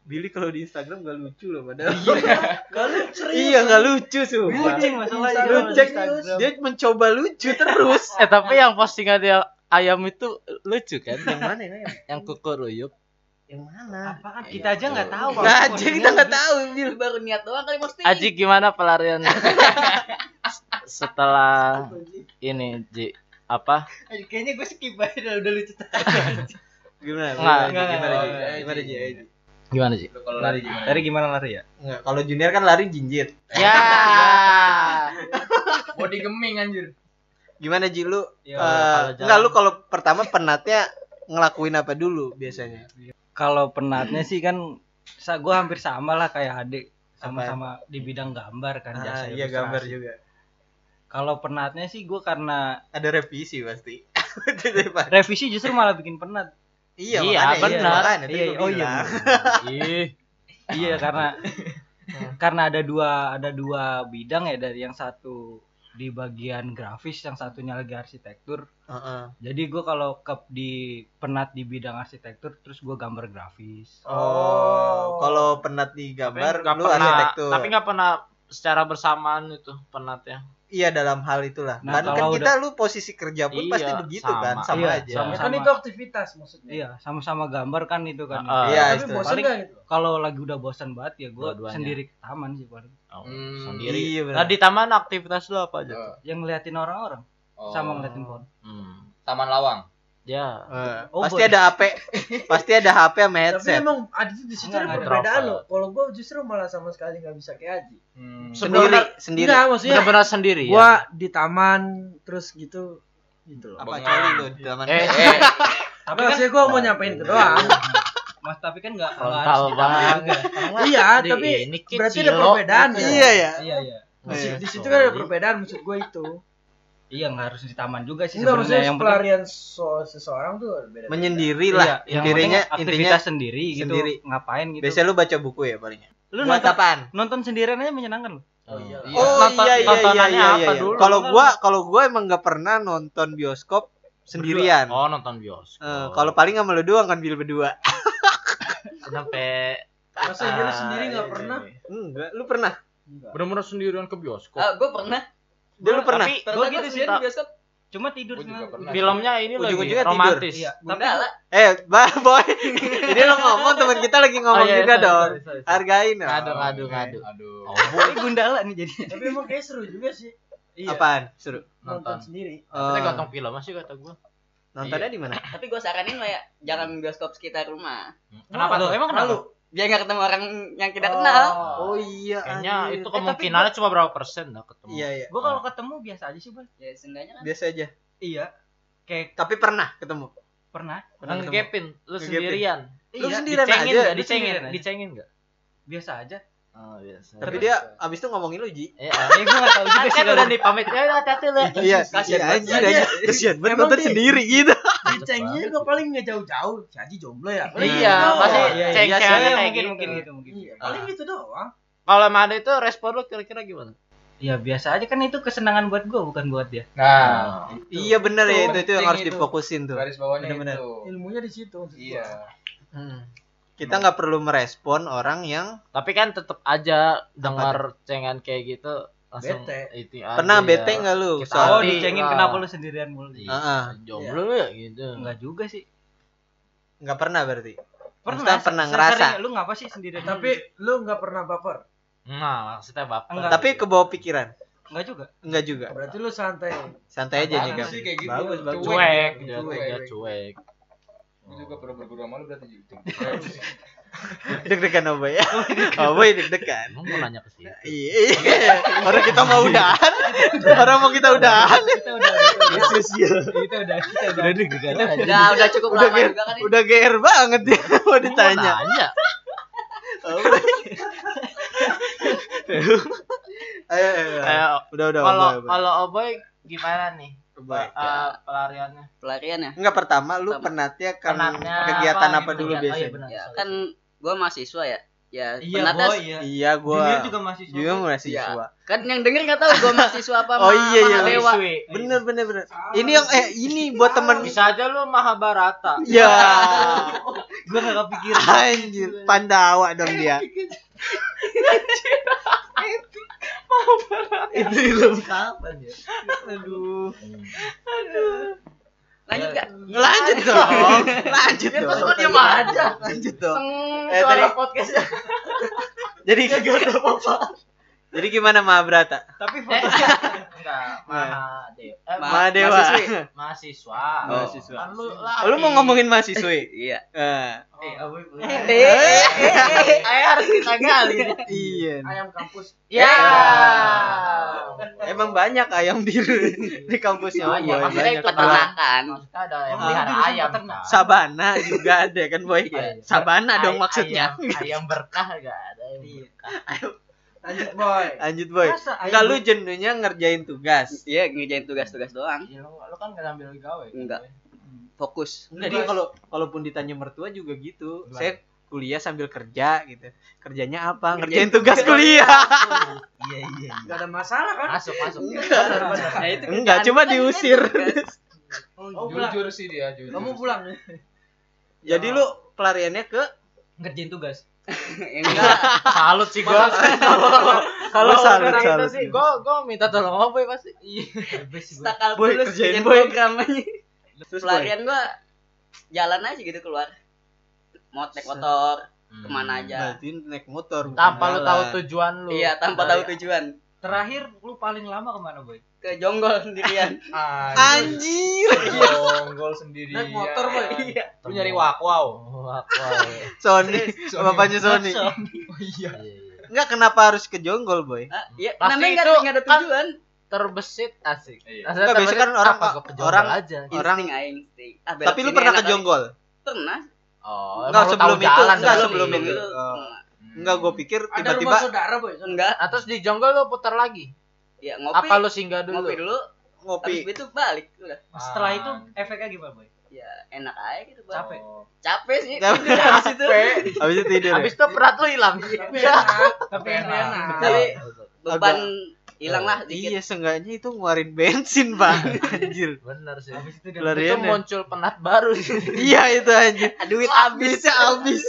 [SPEAKER 2] Billy kalau di Instagram gak lucu loh padahal.
[SPEAKER 3] Kalau serius.
[SPEAKER 2] iya gak lucu sumpah.
[SPEAKER 5] Kucing masalahnya.
[SPEAKER 2] Lu cek
[SPEAKER 3] Instagram.
[SPEAKER 2] dia mencoba lucu terus.
[SPEAKER 4] Eh tapi yang postingan dia ayam itu lucu kan?
[SPEAKER 2] Yang mana yang mana?
[SPEAKER 4] Yang kukuruyuk.
[SPEAKER 2] Yang mana?
[SPEAKER 5] Apaan? Kita aja nggak tahu.
[SPEAKER 2] Nggak aja kita nggak tahu Bil.
[SPEAKER 6] Baru niat doang kali posting.
[SPEAKER 4] Aji gimana pelarian setelah ini Ji? Apa?
[SPEAKER 5] Kayaknya gue skip aja udah lucu.
[SPEAKER 2] Gimana?
[SPEAKER 4] Nggak,
[SPEAKER 2] Gimana? Gimana? Gimana Ji?
[SPEAKER 4] Gimana?
[SPEAKER 1] Lu kalau lari gimana?
[SPEAKER 5] Tadi gimana lari ya?
[SPEAKER 2] Kalau junior kan lari jinjit.
[SPEAKER 4] Ya.
[SPEAKER 1] Body geming anjir.
[SPEAKER 2] Gimana Ji lu?
[SPEAKER 5] Ya,
[SPEAKER 4] jalan-
[SPEAKER 2] enggak lu kalau pertama penatnya ngelakuin apa dulu biasanya?
[SPEAKER 5] Kalau penatnya sih kan gue hampir sama lah kayak adik sama-sama di bidang gambar kan
[SPEAKER 2] Ah,
[SPEAKER 5] jasa
[SPEAKER 2] iya
[SPEAKER 5] ilustrasi.
[SPEAKER 2] gambar juga.
[SPEAKER 5] Kalau penatnya sih gue karena
[SPEAKER 2] Ada revisi pasti.
[SPEAKER 5] Revisi justru malah bikin penat.
[SPEAKER 2] iya,
[SPEAKER 4] Iya,
[SPEAKER 2] makanya,
[SPEAKER 4] benar.
[SPEAKER 2] makanya, tadi
[SPEAKER 5] Iya, oh iya.
[SPEAKER 4] Ih.
[SPEAKER 5] iya karena karena ada dua ada dua bidang ya dari yang satu di bagian grafis yang satunya lagi arsitektur
[SPEAKER 2] Heeh.
[SPEAKER 5] jadi gue kalau ke di penat di bidang arsitektur terus gue gambar grafis
[SPEAKER 2] Oh, kalau penat di gambar,
[SPEAKER 4] nggak
[SPEAKER 2] lu
[SPEAKER 4] pernah,
[SPEAKER 2] arsitektur.
[SPEAKER 4] tapi nggak pernah secara bersamaan itu penatnya.
[SPEAKER 2] Iya dalam hal itulah.
[SPEAKER 5] Nah,
[SPEAKER 2] kan, kan kita lu posisi kerja pun
[SPEAKER 4] Iya,
[SPEAKER 2] pasti begitu kan,
[SPEAKER 4] sama.
[SPEAKER 2] sama
[SPEAKER 5] Iya,
[SPEAKER 2] aja.
[SPEAKER 5] sama.
[SPEAKER 3] Ya kan itu aktivitas maksudnya.
[SPEAKER 5] iya sama-sama gambar kan itu kan
[SPEAKER 4] Ah,
[SPEAKER 2] Iya,
[SPEAKER 3] Tapi
[SPEAKER 2] itu.
[SPEAKER 3] bosan
[SPEAKER 5] Paling-
[SPEAKER 3] gitu?
[SPEAKER 5] kalau lagi udah bosan banget ya gue
[SPEAKER 4] Dua-duanya.
[SPEAKER 5] sendiri ke taman sih paling
[SPEAKER 4] Oh,
[SPEAKER 1] Hmm,
[SPEAKER 4] sendiri.
[SPEAKER 2] Iya
[SPEAKER 4] Nah, di taman aktivitas lu apa aja?
[SPEAKER 1] Oh.
[SPEAKER 5] yang ngeliatin orang-orang
[SPEAKER 1] Oh.
[SPEAKER 5] sama ngeliatin pohon
[SPEAKER 4] Hmm.
[SPEAKER 1] Taman Lawang.
[SPEAKER 4] Ya.
[SPEAKER 2] Eh,
[SPEAKER 5] Oh,
[SPEAKER 2] pasti
[SPEAKER 5] boleh.
[SPEAKER 2] ada HP, pasti ada HP sama
[SPEAKER 3] Tapi
[SPEAKER 2] headset.
[SPEAKER 3] emang Adi tuh di situ
[SPEAKER 5] Nggak,
[SPEAKER 3] ada perbedaan loh. Kalau gua justru malah sama sekali nggak bisa kayak Aji.
[SPEAKER 1] Hmm.
[SPEAKER 2] Sendiri, sendiri.
[SPEAKER 3] Enggak, maksudnya
[SPEAKER 4] Benar-benar sendiri ya.
[SPEAKER 3] gua di taman terus gitu gitu loh.
[SPEAKER 2] Apa coli lu di taman?
[SPEAKER 4] Eh, eh,
[SPEAKER 3] Tapi maksudnya gua mau nyampein ke doang.
[SPEAKER 5] mas tapi kan nggak nggak
[SPEAKER 4] frontal
[SPEAKER 5] harus di taman
[SPEAKER 4] banget.
[SPEAKER 3] iya, tapi berarti ada perbedaan ya.
[SPEAKER 2] Iya ya.
[SPEAKER 5] iya iya
[SPEAKER 3] Di,
[SPEAKER 2] Iya.
[SPEAKER 3] di situ kan ada perbedaan maksud gua itu.
[SPEAKER 5] Iya nggak harus di taman juga sih
[SPEAKER 3] Enggak
[SPEAKER 5] sebenarnya yang
[SPEAKER 3] pelarian so, seseorang tuh beda.
[SPEAKER 2] Menyendiri
[SPEAKER 5] iya,
[SPEAKER 2] lah.
[SPEAKER 5] yang
[SPEAKER 2] Intinya
[SPEAKER 5] penting
[SPEAKER 2] intinya
[SPEAKER 5] aktivitas sendiri gitu
[SPEAKER 2] sendiri.
[SPEAKER 5] ngapain gitu
[SPEAKER 2] biasanya lu baca buku ya palingnya.
[SPEAKER 5] lu
[SPEAKER 2] Buat
[SPEAKER 5] nonton
[SPEAKER 2] apaan?
[SPEAKER 5] nonton sendirian aja menyenangkan loh
[SPEAKER 3] Oh iya.
[SPEAKER 1] Iya.
[SPEAKER 2] Oh
[SPEAKER 4] Nonton-
[SPEAKER 2] iya iya iya iya. iya.
[SPEAKER 4] dulu?
[SPEAKER 2] Kalau gua kalau gua emang nggak pernah nonton bioskop sendirian.
[SPEAKER 4] Oh, nonton bioskop.
[SPEAKER 2] Eh, kalau paling sama lu doang kan bil berdua.
[SPEAKER 4] sampai
[SPEAKER 3] Masa iya lu
[SPEAKER 4] Ah,
[SPEAKER 3] sendiri nggak
[SPEAKER 4] iya,
[SPEAKER 3] pernah?
[SPEAKER 4] iya.
[SPEAKER 2] Enggak, lu pernah?
[SPEAKER 4] Bener-bener sendirian ke bioskop.
[SPEAKER 6] Ah, gue pernah.
[SPEAKER 2] Dia lu pernah?
[SPEAKER 4] Tapi
[SPEAKER 5] Gua gitu sih, cuma tidur
[SPEAKER 4] filmnya ini lagi
[SPEAKER 2] Ujung-ujungnya tidur.
[SPEAKER 4] romantis.
[SPEAKER 5] iya tapi
[SPEAKER 6] Gundala.
[SPEAKER 2] Eh, boy. Ini lo ngomong teman kita lagi ngomong
[SPEAKER 4] Oh, iya,
[SPEAKER 2] juga
[SPEAKER 4] sorry,
[SPEAKER 2] dong.
[SPEAKER 4] sorry, sorry, sorry.
[SPEAKER 2] Hargain dong.
[SPEAKER 4] Ngadu, ngadu, ngadu.
[SPEAKER 1] Aduh.
[SPEAKER 4] Oh,
[SPEAKER 5] ini gundala nih jadi
[SPEAKER 3] Tapi emang kayak seru juga sih
[SPEAKER 5] iya
[SPEAKER 2] Apaan? Seru.
[SPEAKER 3] nonton
[SPEAKER 4] Nonton.
[SPEAKER 3] sendiri.
[SPEAKER 4] Kita
[SPEAKER 2] Oh.
[SPEAKER 4] ganteng film masih kata gua.
[SPEAKER 2] Nontonnya
[SPEAKER 4] Iya.
[SPEAKER 2] di mana?
[SPEAKER 6] Tapi gue saranin lo ya, jangan bioskop sekitar rumah.
[SPEAKER 4] Kenapa tuh?
[SPEAKER 5] emang kenapa
[SPEAKER 6] Biar nggak ketemu orang yang kita kenal.
[SPEAKER 2] Oh iya.
[SPEAKER 4] Kayaknya
[SPEAKER 2] anjir.
[SPEAKER 4] itu
[SPEAKER 5] tapi
[SPEAKER 4] kemungkinannya cuma berapa persen dah ketemu.
[SPEAKER 2] Iya, iya.
[SPEAKER 5] gua kalau ketemu biasa aja sih bang
[SPEAKER 6] Ya seenggaknya kan.
[SPEAKER 2] Biasa aja.
[SPEAKER 5] iya kayak
[SPEAKER 2] Tapi pernah ketemu.
[SPEAKER 5] pernah
[SPEAKER 2] Pernah ketemu.
[SPEAKER 4] Ngegepin, lu
[SPEAKER 2] Ngegepin.
[SPEAKER 4] sendirian.
[SPEAKER 2] Lu
[SPEAKER 5] iya
[SPEAKER 2] sendirian
[SPEAKER 4] Dicengin
[SPEAKER 2] aja.
[SPEAKER 5] Lu
[SPEAKER 4] Dicengin,
[SPEAKER 5] aja.
[SPEAKER 4] dicengin nggak?
[SPEAKER 5] biasa aja
[SPEAKER 4] Oh, biasa.
[SPEAKER 2] Tapi dia abis itu ngomongin lu, Ji.
[SPEAKER 4] Iya.
[SPEAKER 5] eh gua nggak tahu juga sih
[SPEAKER 4] Kan udah dipamit. Ya udah hati-hati lu.
[SPEAKER 2] Iya,
[SPEAKER 6] Kasian
[SPEAKER 2] iya,
[SPEAKER 6] banget.
[SPEAKER 2] anjir, anjir. Kasian banget nonton sendiri gitu.
[SPEAKER 3] Dicengnya juga paling nggak jauh-jauh. Si Aji jomblo ya. Paling
[SPEAKER 4] Iya,
[SPEAKER 3] gitu
[SPEAKER 4] pasti
[SPEAKER 2] iya,
[SPEAKER 4] ceng-cengannya
[SPEAKER 2] iya,
[SPEAKER 4] kayak
[SPEAKER 5] mungkin
[SPEAKER 4] gitu.
[SPEAKER 5] mungkin gitu mungkin
[SPEAKER 3] Iya, paling gitu doang.
[SPEAKER 4] Kalau ada itu respon lu kira-kira gimana?
[SPEAKER 5] ya biasa aja kan itu kesenangan buat gua bukan buat dia
[SPEAKER 1] Nah,
[SPEAKER 2] Iya bener ya, itu itu yang harus
[SPEAKER 1] itu.
[SPEAKER 2] difokusin tuh.
[SPEAKER 1] garis bawahnya
[SPEAKER 2] Bener-bener.
[SPEAKER 1] itu.
[SPEAKER 3] Ilmunya di situ.
[SPEAKER 1] Iya.
[SPEAKER 2] Hmm. Kita nggak perlu merespon orang yang
[SPEAKER 4] Tapi kan tetep aja dengar cengan kayak gitu langsung
[SPEAKER 3] Bete.
[SPEAKER 4] itu
[SPEAKER 2] pernah
[SPEAKER 4] ya.
[SPEAKER 2] bete nggak lu?
[SPEAKER 4] Kita
[SPEAKER 2] Soal
[SPEAKER 5] oh dicengin
[SPEAKER 4] ah.
[SPEAKER 5] kenapa lu sendirian mulu
[SPEAKER 4] Iya,
[SPEAKER 2] Heeh.
[SPEAKER 4] jomblo ya gitu.
[SPEAKER 5] enggak juga sih
[SPEAKER 2] nggak pernah berarti. Maksudnya pernah ngerasa.
[SPEAKER 5] sering- lu ngapa sih sendirian
[SPEAKER 3] Tapi lu nggak pernah baper.
[SPEAKER 4] Nah, maksudnya bapak.
[SPEAKER 5] Enggak.
[SPEAKER 2] Tapi ke bawah pikiran.
[SPEAKER 5] enggak juga
[SPEAKER 2] Enggak juga.
[SPEAKER 3] Berarti lu santai.
[SPEAKER 2] Santai aja nih,
[SPEAKER 1] Bagus
[SPEAKER 2] Gam.
[SPEAKER 1] sih kayak gitu.
[SPEAKER 2] Bagus, bagus.
[SPEAKER 4] cuek,
[SPEAKER 1] Cuek.
[SPEAKER 4] dia cuek.
[SPEAKER 1] Gue juga pernah berguru sama lu berarti gitu.
[SPEAKER 2] Deg-degan apa ya? Oh, boy deg-degan.
[SPEAKER 4] Emang mau nanya ke sini?
[SPEAKER 2] Iya, iya. Orang kita mau udahan. Orang mau kita udahan.
[SPEAKER 5] kita udah kita udah kita udah
[SPEAKER 4] deg-degan
[SPEAKER 6] Udah, udah cukup
[SPEAKER 2] Udah
[SPEAKER 6] lama
[SPEAKER 2] ger-
[SPEAKER 6] juga kan.
[SPEAKER 2] Udah GR banget dia mau ditanya.
[SPEAKER 4] Nanya.
[SPEAKER 2] Udah. ayo, ayo, ayo. Udah, udah.
[SPEAKER 4] kalau kalau Oboy gimana nih?
[SPEAKER 2] Oboy.
[SPEAKER 4] Eh, pelariannya.
[SPEAKER 6] Pelarian ya.
[SPEAKER 2] Enggak pertama lu
[SPEAKER 6] Pertama.
[SPEAKER 2] penatnya kan
[SPEAKER 4] Penatnya
[SPEAKER 2] kegiatan
[SPEAKER 4] apa
[SPEAKER 2] apa,
[SPEAKER 4] gitu?
[SPEAKER 2] dulu
[SPEAKER 4] Oh, iya,
[SPEAKER 2] biasanya?
[SPEAKER 4] benar.
[SPEAKER 6] Ya, kan gua mahasiswa ya. Ya,
[SPEAKER 5] iya
[SPEAKER 6] penatnya
[SPEAKER 5] boy iya
[SPEAKER 2] Iya, gua
[SPEAKER 5] Junior juga masih
[SPEAKER 2] juga masih
[SPEAKER 6] Iya.
[SPEAKER 2] siswa.
[SPEAKER 6] kan yang denger nggak tahu gua mahasiswa apa
[SPEAKER 2] Oh, iya, iya.
[SPEAKER 6] Mahadewa.
[SPEAKER 2] Bener, bener, bener. Ini yang eh ini buat temen
[SPEAKER 4] Bisa aja lu Mahabharata.
[SPEAKER 2] Ya,
[SPEAKER 5] gua gak kepikiran
[SPEAKER 2] anjir, Pandawa dong dia.
[SPEAKER 3] Itu film kapan ya?
[SPEAKER 2] Aduh.
[SPEAKER 6] Lanjut gak?
[SPEAKER 2] Lanjut dong. Lanjut dong.
[SPEAKER 4] terus gua diem aja.
[SPEAKER 2] Lanjut dong. Eh, tadi-
[SPEAKER 4] podcastnya.
[SPEAKER 2] Jadi Jadi gimana Mahabharata?
[SPEAKER 5] tapi fotonya
[SPEAKER 4] Enggak, Mahadewa. Eh,
[SPEAKER 6] Ma-
[SPEAKER 2] Mahadewa.
[SPEAKER 6] mahasiswi.
[SPEAKER 4] mahasiswa.
[SPEAKER 2] Oh, mahasiswa.
[SPEAKER 4] Kan lu
[SPEAKER 2] Oh, lu mau ngomongin mahasiswi?
[SPEAKER 6] Iya.
[SPEAKER 2] Eh,
[SPEAKER 5] eh Aboy
[SPEAKER 6] Eh,
[SPEAKER 4] Ayo harus kita gali.
[SPEAKER 2] iya.
[SPEAKER 5] ayam kampus
[SPEAKER 4] Ya.
[SPEAKER 2] Emang banyak ayam di di kampusnya.
[SPEAKER 4] Oh, iya, maksudnya
[SPEAKER 2] banyak.
[SPEAKER 4] ikut
[SPEAKER 6] Peternakan.
[SPEAKER 4] Maksudnya ada yang
[SPEAKER 5] Oh,
[SPEAKER 4] pelihara ayam. kan.
[SPEAKER 2] Sabana juga ada kan boy?
[SPEAKER 4] Iya.
[SPEAKER 2] Sabana dong maksudnya.
[SPEAKER 4] Ayam, ayam berkah enggak ada yang berkah.
[SPEAKER 3] Lanjut boy.
[SPEAKER 2] Lanjut boy.
[SPEAKER 5] Masa
[SPEAKER 2] Enggak lu jenuhnya ngerjain tugas.
[SPEAKER 6] Iya, ngerjain tugas-tugas doang.
[SPEAKER 4] Iya, lu, lu kan enggak ngambil gawe.
[SPEAKER 6] Enggak.
[SPEAKER 4] Boy?
[SPEAKER 6] Fokus.
[SPEAKER 2] Enggak dia kalau kalaupun ditanya mertua juga gitu.
[SPEAKER 4] Gimana?
[SPEAKER 2] Saya kuliah sambil kerja gitu. Kerjanya apa?
[SPEAKER 6] Ngerjain
[SPEAKER 2] Ngerjain tugas kuliah.
[SPEAKER 4] Iya, iya.
[SPEAKER 3] Gak ada masalah kan?
[SPEAKER 4] Masuk, masuk.
[SPEAKER 6] Nah, itu
[SPEAKER 2] Enggak, cuma
[SPEAKER 6] kan
[SPEAKER 2] diusir.
[SPEAKER 3] Oh.
[SPEAKER 1] Jujur sih dia, jujur.
[SPEAKER 3] Kamu pulang.
[SPEAKER 2] Jadi lu pelariannya ke
[SPEAKER 5] ngerjain tugas
[SPEAKER 6] Enggak.
[SPEAKER 4] Salut sih gua. Kalau
[SPEAKER 2] salut, salut.
[SPEAKER 4] itu sih gua gua minta tolong sama Boy pasti.
[SPEAKER 6] Stakal
[SPEAKER 2] Boy, kerjain, Boy.
[SPEAKER 6] program aja.
[SPEAKER 2] terus.
[SPEAKER 6] Pelarian gua jalan aja gitu keluar. Mau naik motor ke mana aja.
[SPEAKER 2] Berarti naik motor.
[SPEAKER 4] Tanpa lu tahu tujuan lu.
[SPEAKER 6] Iya, tanpa tahu tujuan.
[SPEAKER 5] terakhir lu paling lama ke mana boy
[SPEAKER 6] Ke jonggol sendirian.
[SPEAKER 2] Anjir.
[SPEAKER 1] Jonggol sendiri.
[SPEAKER 3] Naik motor boy.
[SPEAKER 6] Iya.
[SPEAKER 1] Lu nyari wakwau.
[SPEAKER 4] Wah, wah.
[SPEAKER 2] Sony, bapaknya Sony.
[SPEAKER 1] iya.
[SPEAKER 4] Iya, iya.
[SPEAKER 2] Enggak kenapa harus ke Jonggol, boy?
[SPEAKER 6] Ah, Iya, namanya enggak
[SPEAKER 4] itu
[SPEAKER 6] enggak ada
[SPEAKER 4] kan-
[SPEAKER 6] tujuan.
[SPEAKER 4] Terbesit asik.
[SPEAKER 1] Iya.
[SPEAKER 2] Biasanya kan orang-
[SPEAKER 4] apa, gua ke jonggol
[SPEAKER 2] orang-
[SPEAKER 4] aja.
[SPEAKER 2] orang-
[SPEAKER 6] aing. Ah, belok
[SPEAKER 2] Tapi lu pernah ke. Jonggol?
[SPEAKER 6] Pernah.
[SPEAKER 4] Oh,
[SPEAKER 2] Enggak, sebelum itu, enggak, sebelum itu.
[SPEAKER 6] itu.
[SPEAKER 2] Oh.
[SPEAKER 6] pernah.
[SPEAKER 2] Enggak, gue pikir
[SPEAKER 3] Ada rumah
[SPEAKER 2] tiba-tiba
[SPEAKER 3] saudara boy.
[SPEAKER 6] Enggak.
[SPEAKER 4] Nah, terus di jonggol lu putar lagi.
[SPEAKER 6] Ya ngopi.
[SPEAKER 4] Apa lu singgah dulu?
[SPEAKER 6] ngopi dulu.
[SPEAKER 2] ngopi.
[SPEAKER 6] Habis itu balik udah.
[SPEAKER 5] setelah
[SPEAKER 1] Ah.
[SPEAKER 5] itu efeknya gimana boy
[SPEAKER 6] Ya enak aja gitu, Bang.
[SPEAKER 5] capek
[SPEAKER 6] Capek sih.
[SPEAKER 2] Capek.
[SPEAKER 6] Habis itu.
[SPEAKER 2] Habis itu tidur. ya?
[SPEAKER 4] Habis itu berat lu hilang.
[SPEAKER 3] Tapi enak. Tapi
[SPEAKER 1] Enak.
[SPEAKER 6] Tapi beban hilang lah dikit.
[SPEAKER 2] Iya, seenggaknya itu ngeluarin bensin, Pak. Anjir.
[SPEAKER 4] Bener sih.
[SPEAKER 5] habis itu dia
[SPEAKER 4] Itu
[SPEAKER 2] ya?
[SPEAKER 4] muncul penat baru sih.
[SPEAKER 2] Iya, itu anjir.
[SPEAKER 6] Duit
[SPEAKER 2] Habisnya habis.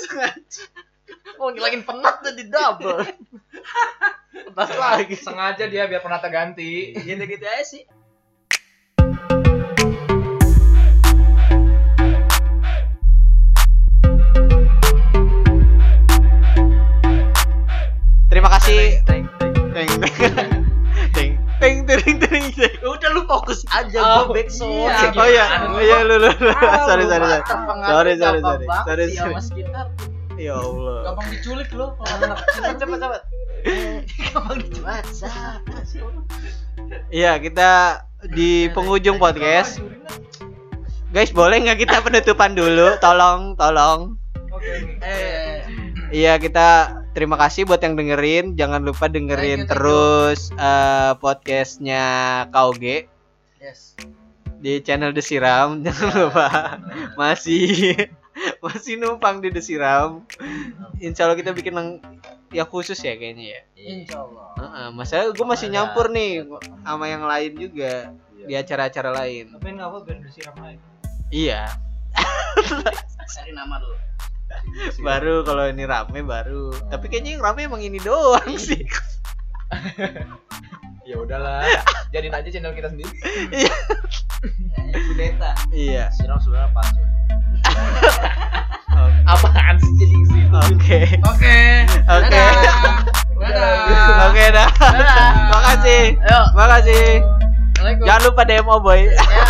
[SPEAKER 4] Mau ngilangin penat jadi double. penat lagi.
[SPEAKER 1] Sengaja dia biar penata ganti.
[SPEAKER 6] Gitu-gitu aja sih.
[SPEAKER 2] Terima kasih. Teng teng teng teng teng teng teng teng.
[SPEAKER 4] Udah lu fokus aja
[SPEAKER 2] Oh,
[SPEAKER 4] gua back sound.
[SPEAKER 2] iya. Oh iya, oh iya lu lu. Sorry sorry sorry. Sorry sorry sorry. Sorry sorry. Ya Allah.
[SPEAKER 3] Gampang diculik lo. kalau anak
[SPEAKER 4] Cepet cepet cepet. Gampang WhatsApp.
[SPEAKER 2] Iya, kita di penghujung podcast. Guys, boleh nggak kita penutupan dulu? Tolong, tolong.
[SPEAKER 6] Eh,
[SPEAKER 2] Iya, kita terima kasih buat yang dengerin. Jangan lupa dengerin terus eh, podcastnya KOG
[SPEAKER 3] Yes.
[SPEAKER 2] di channel Desiram. Jangan lupa. Masih masih numpang di Desiram. Insya Allah kita bikin yang yang khusus ya kayaknya ya.
[SPEAKER 3] Insya Allah.
[SPEAKER 2] Heeh, masa gue masih nyampur nih sama yang lain juga
[SPEAKER 4] Iya.
[SPEAKER 2] di acara-acara lain.
[SPEAKER 5] tapi nggak apa biar disiram lagi
[SPEAKER 2] Iya,
[SPEAKER 6] cari nama dulu.
[SPEAKER 2] baru kalau ini rame baru. Tapi kayaknya yang rame emang ini doang sih.
[SPEAKER 1] Ya udahlah. Jadiin aja channel kita sendiri.
[SPEAKER 6] Ya, Kudeta.
[SPEAKER 2] iya.
[SPEAKER 4] Siram sebenarnya pansus.
[SPEAKER 2] Oke.
[SPEAKER 1] Apaan sih jadi situ?
[SPEAKER 2] Oke.
[SPEAKER 3] Oke.
[SPEAKER 2] Oke.
[SPEAKER 3] Dadah. Dadah.
[SPEAKER 2] Oke dah. Makasih.
[SPEAKER 1] Ayo.
[SPEAKER 2] Makasih. Jangan lupa DM oh boy.
[SPEAKER 1] Ya.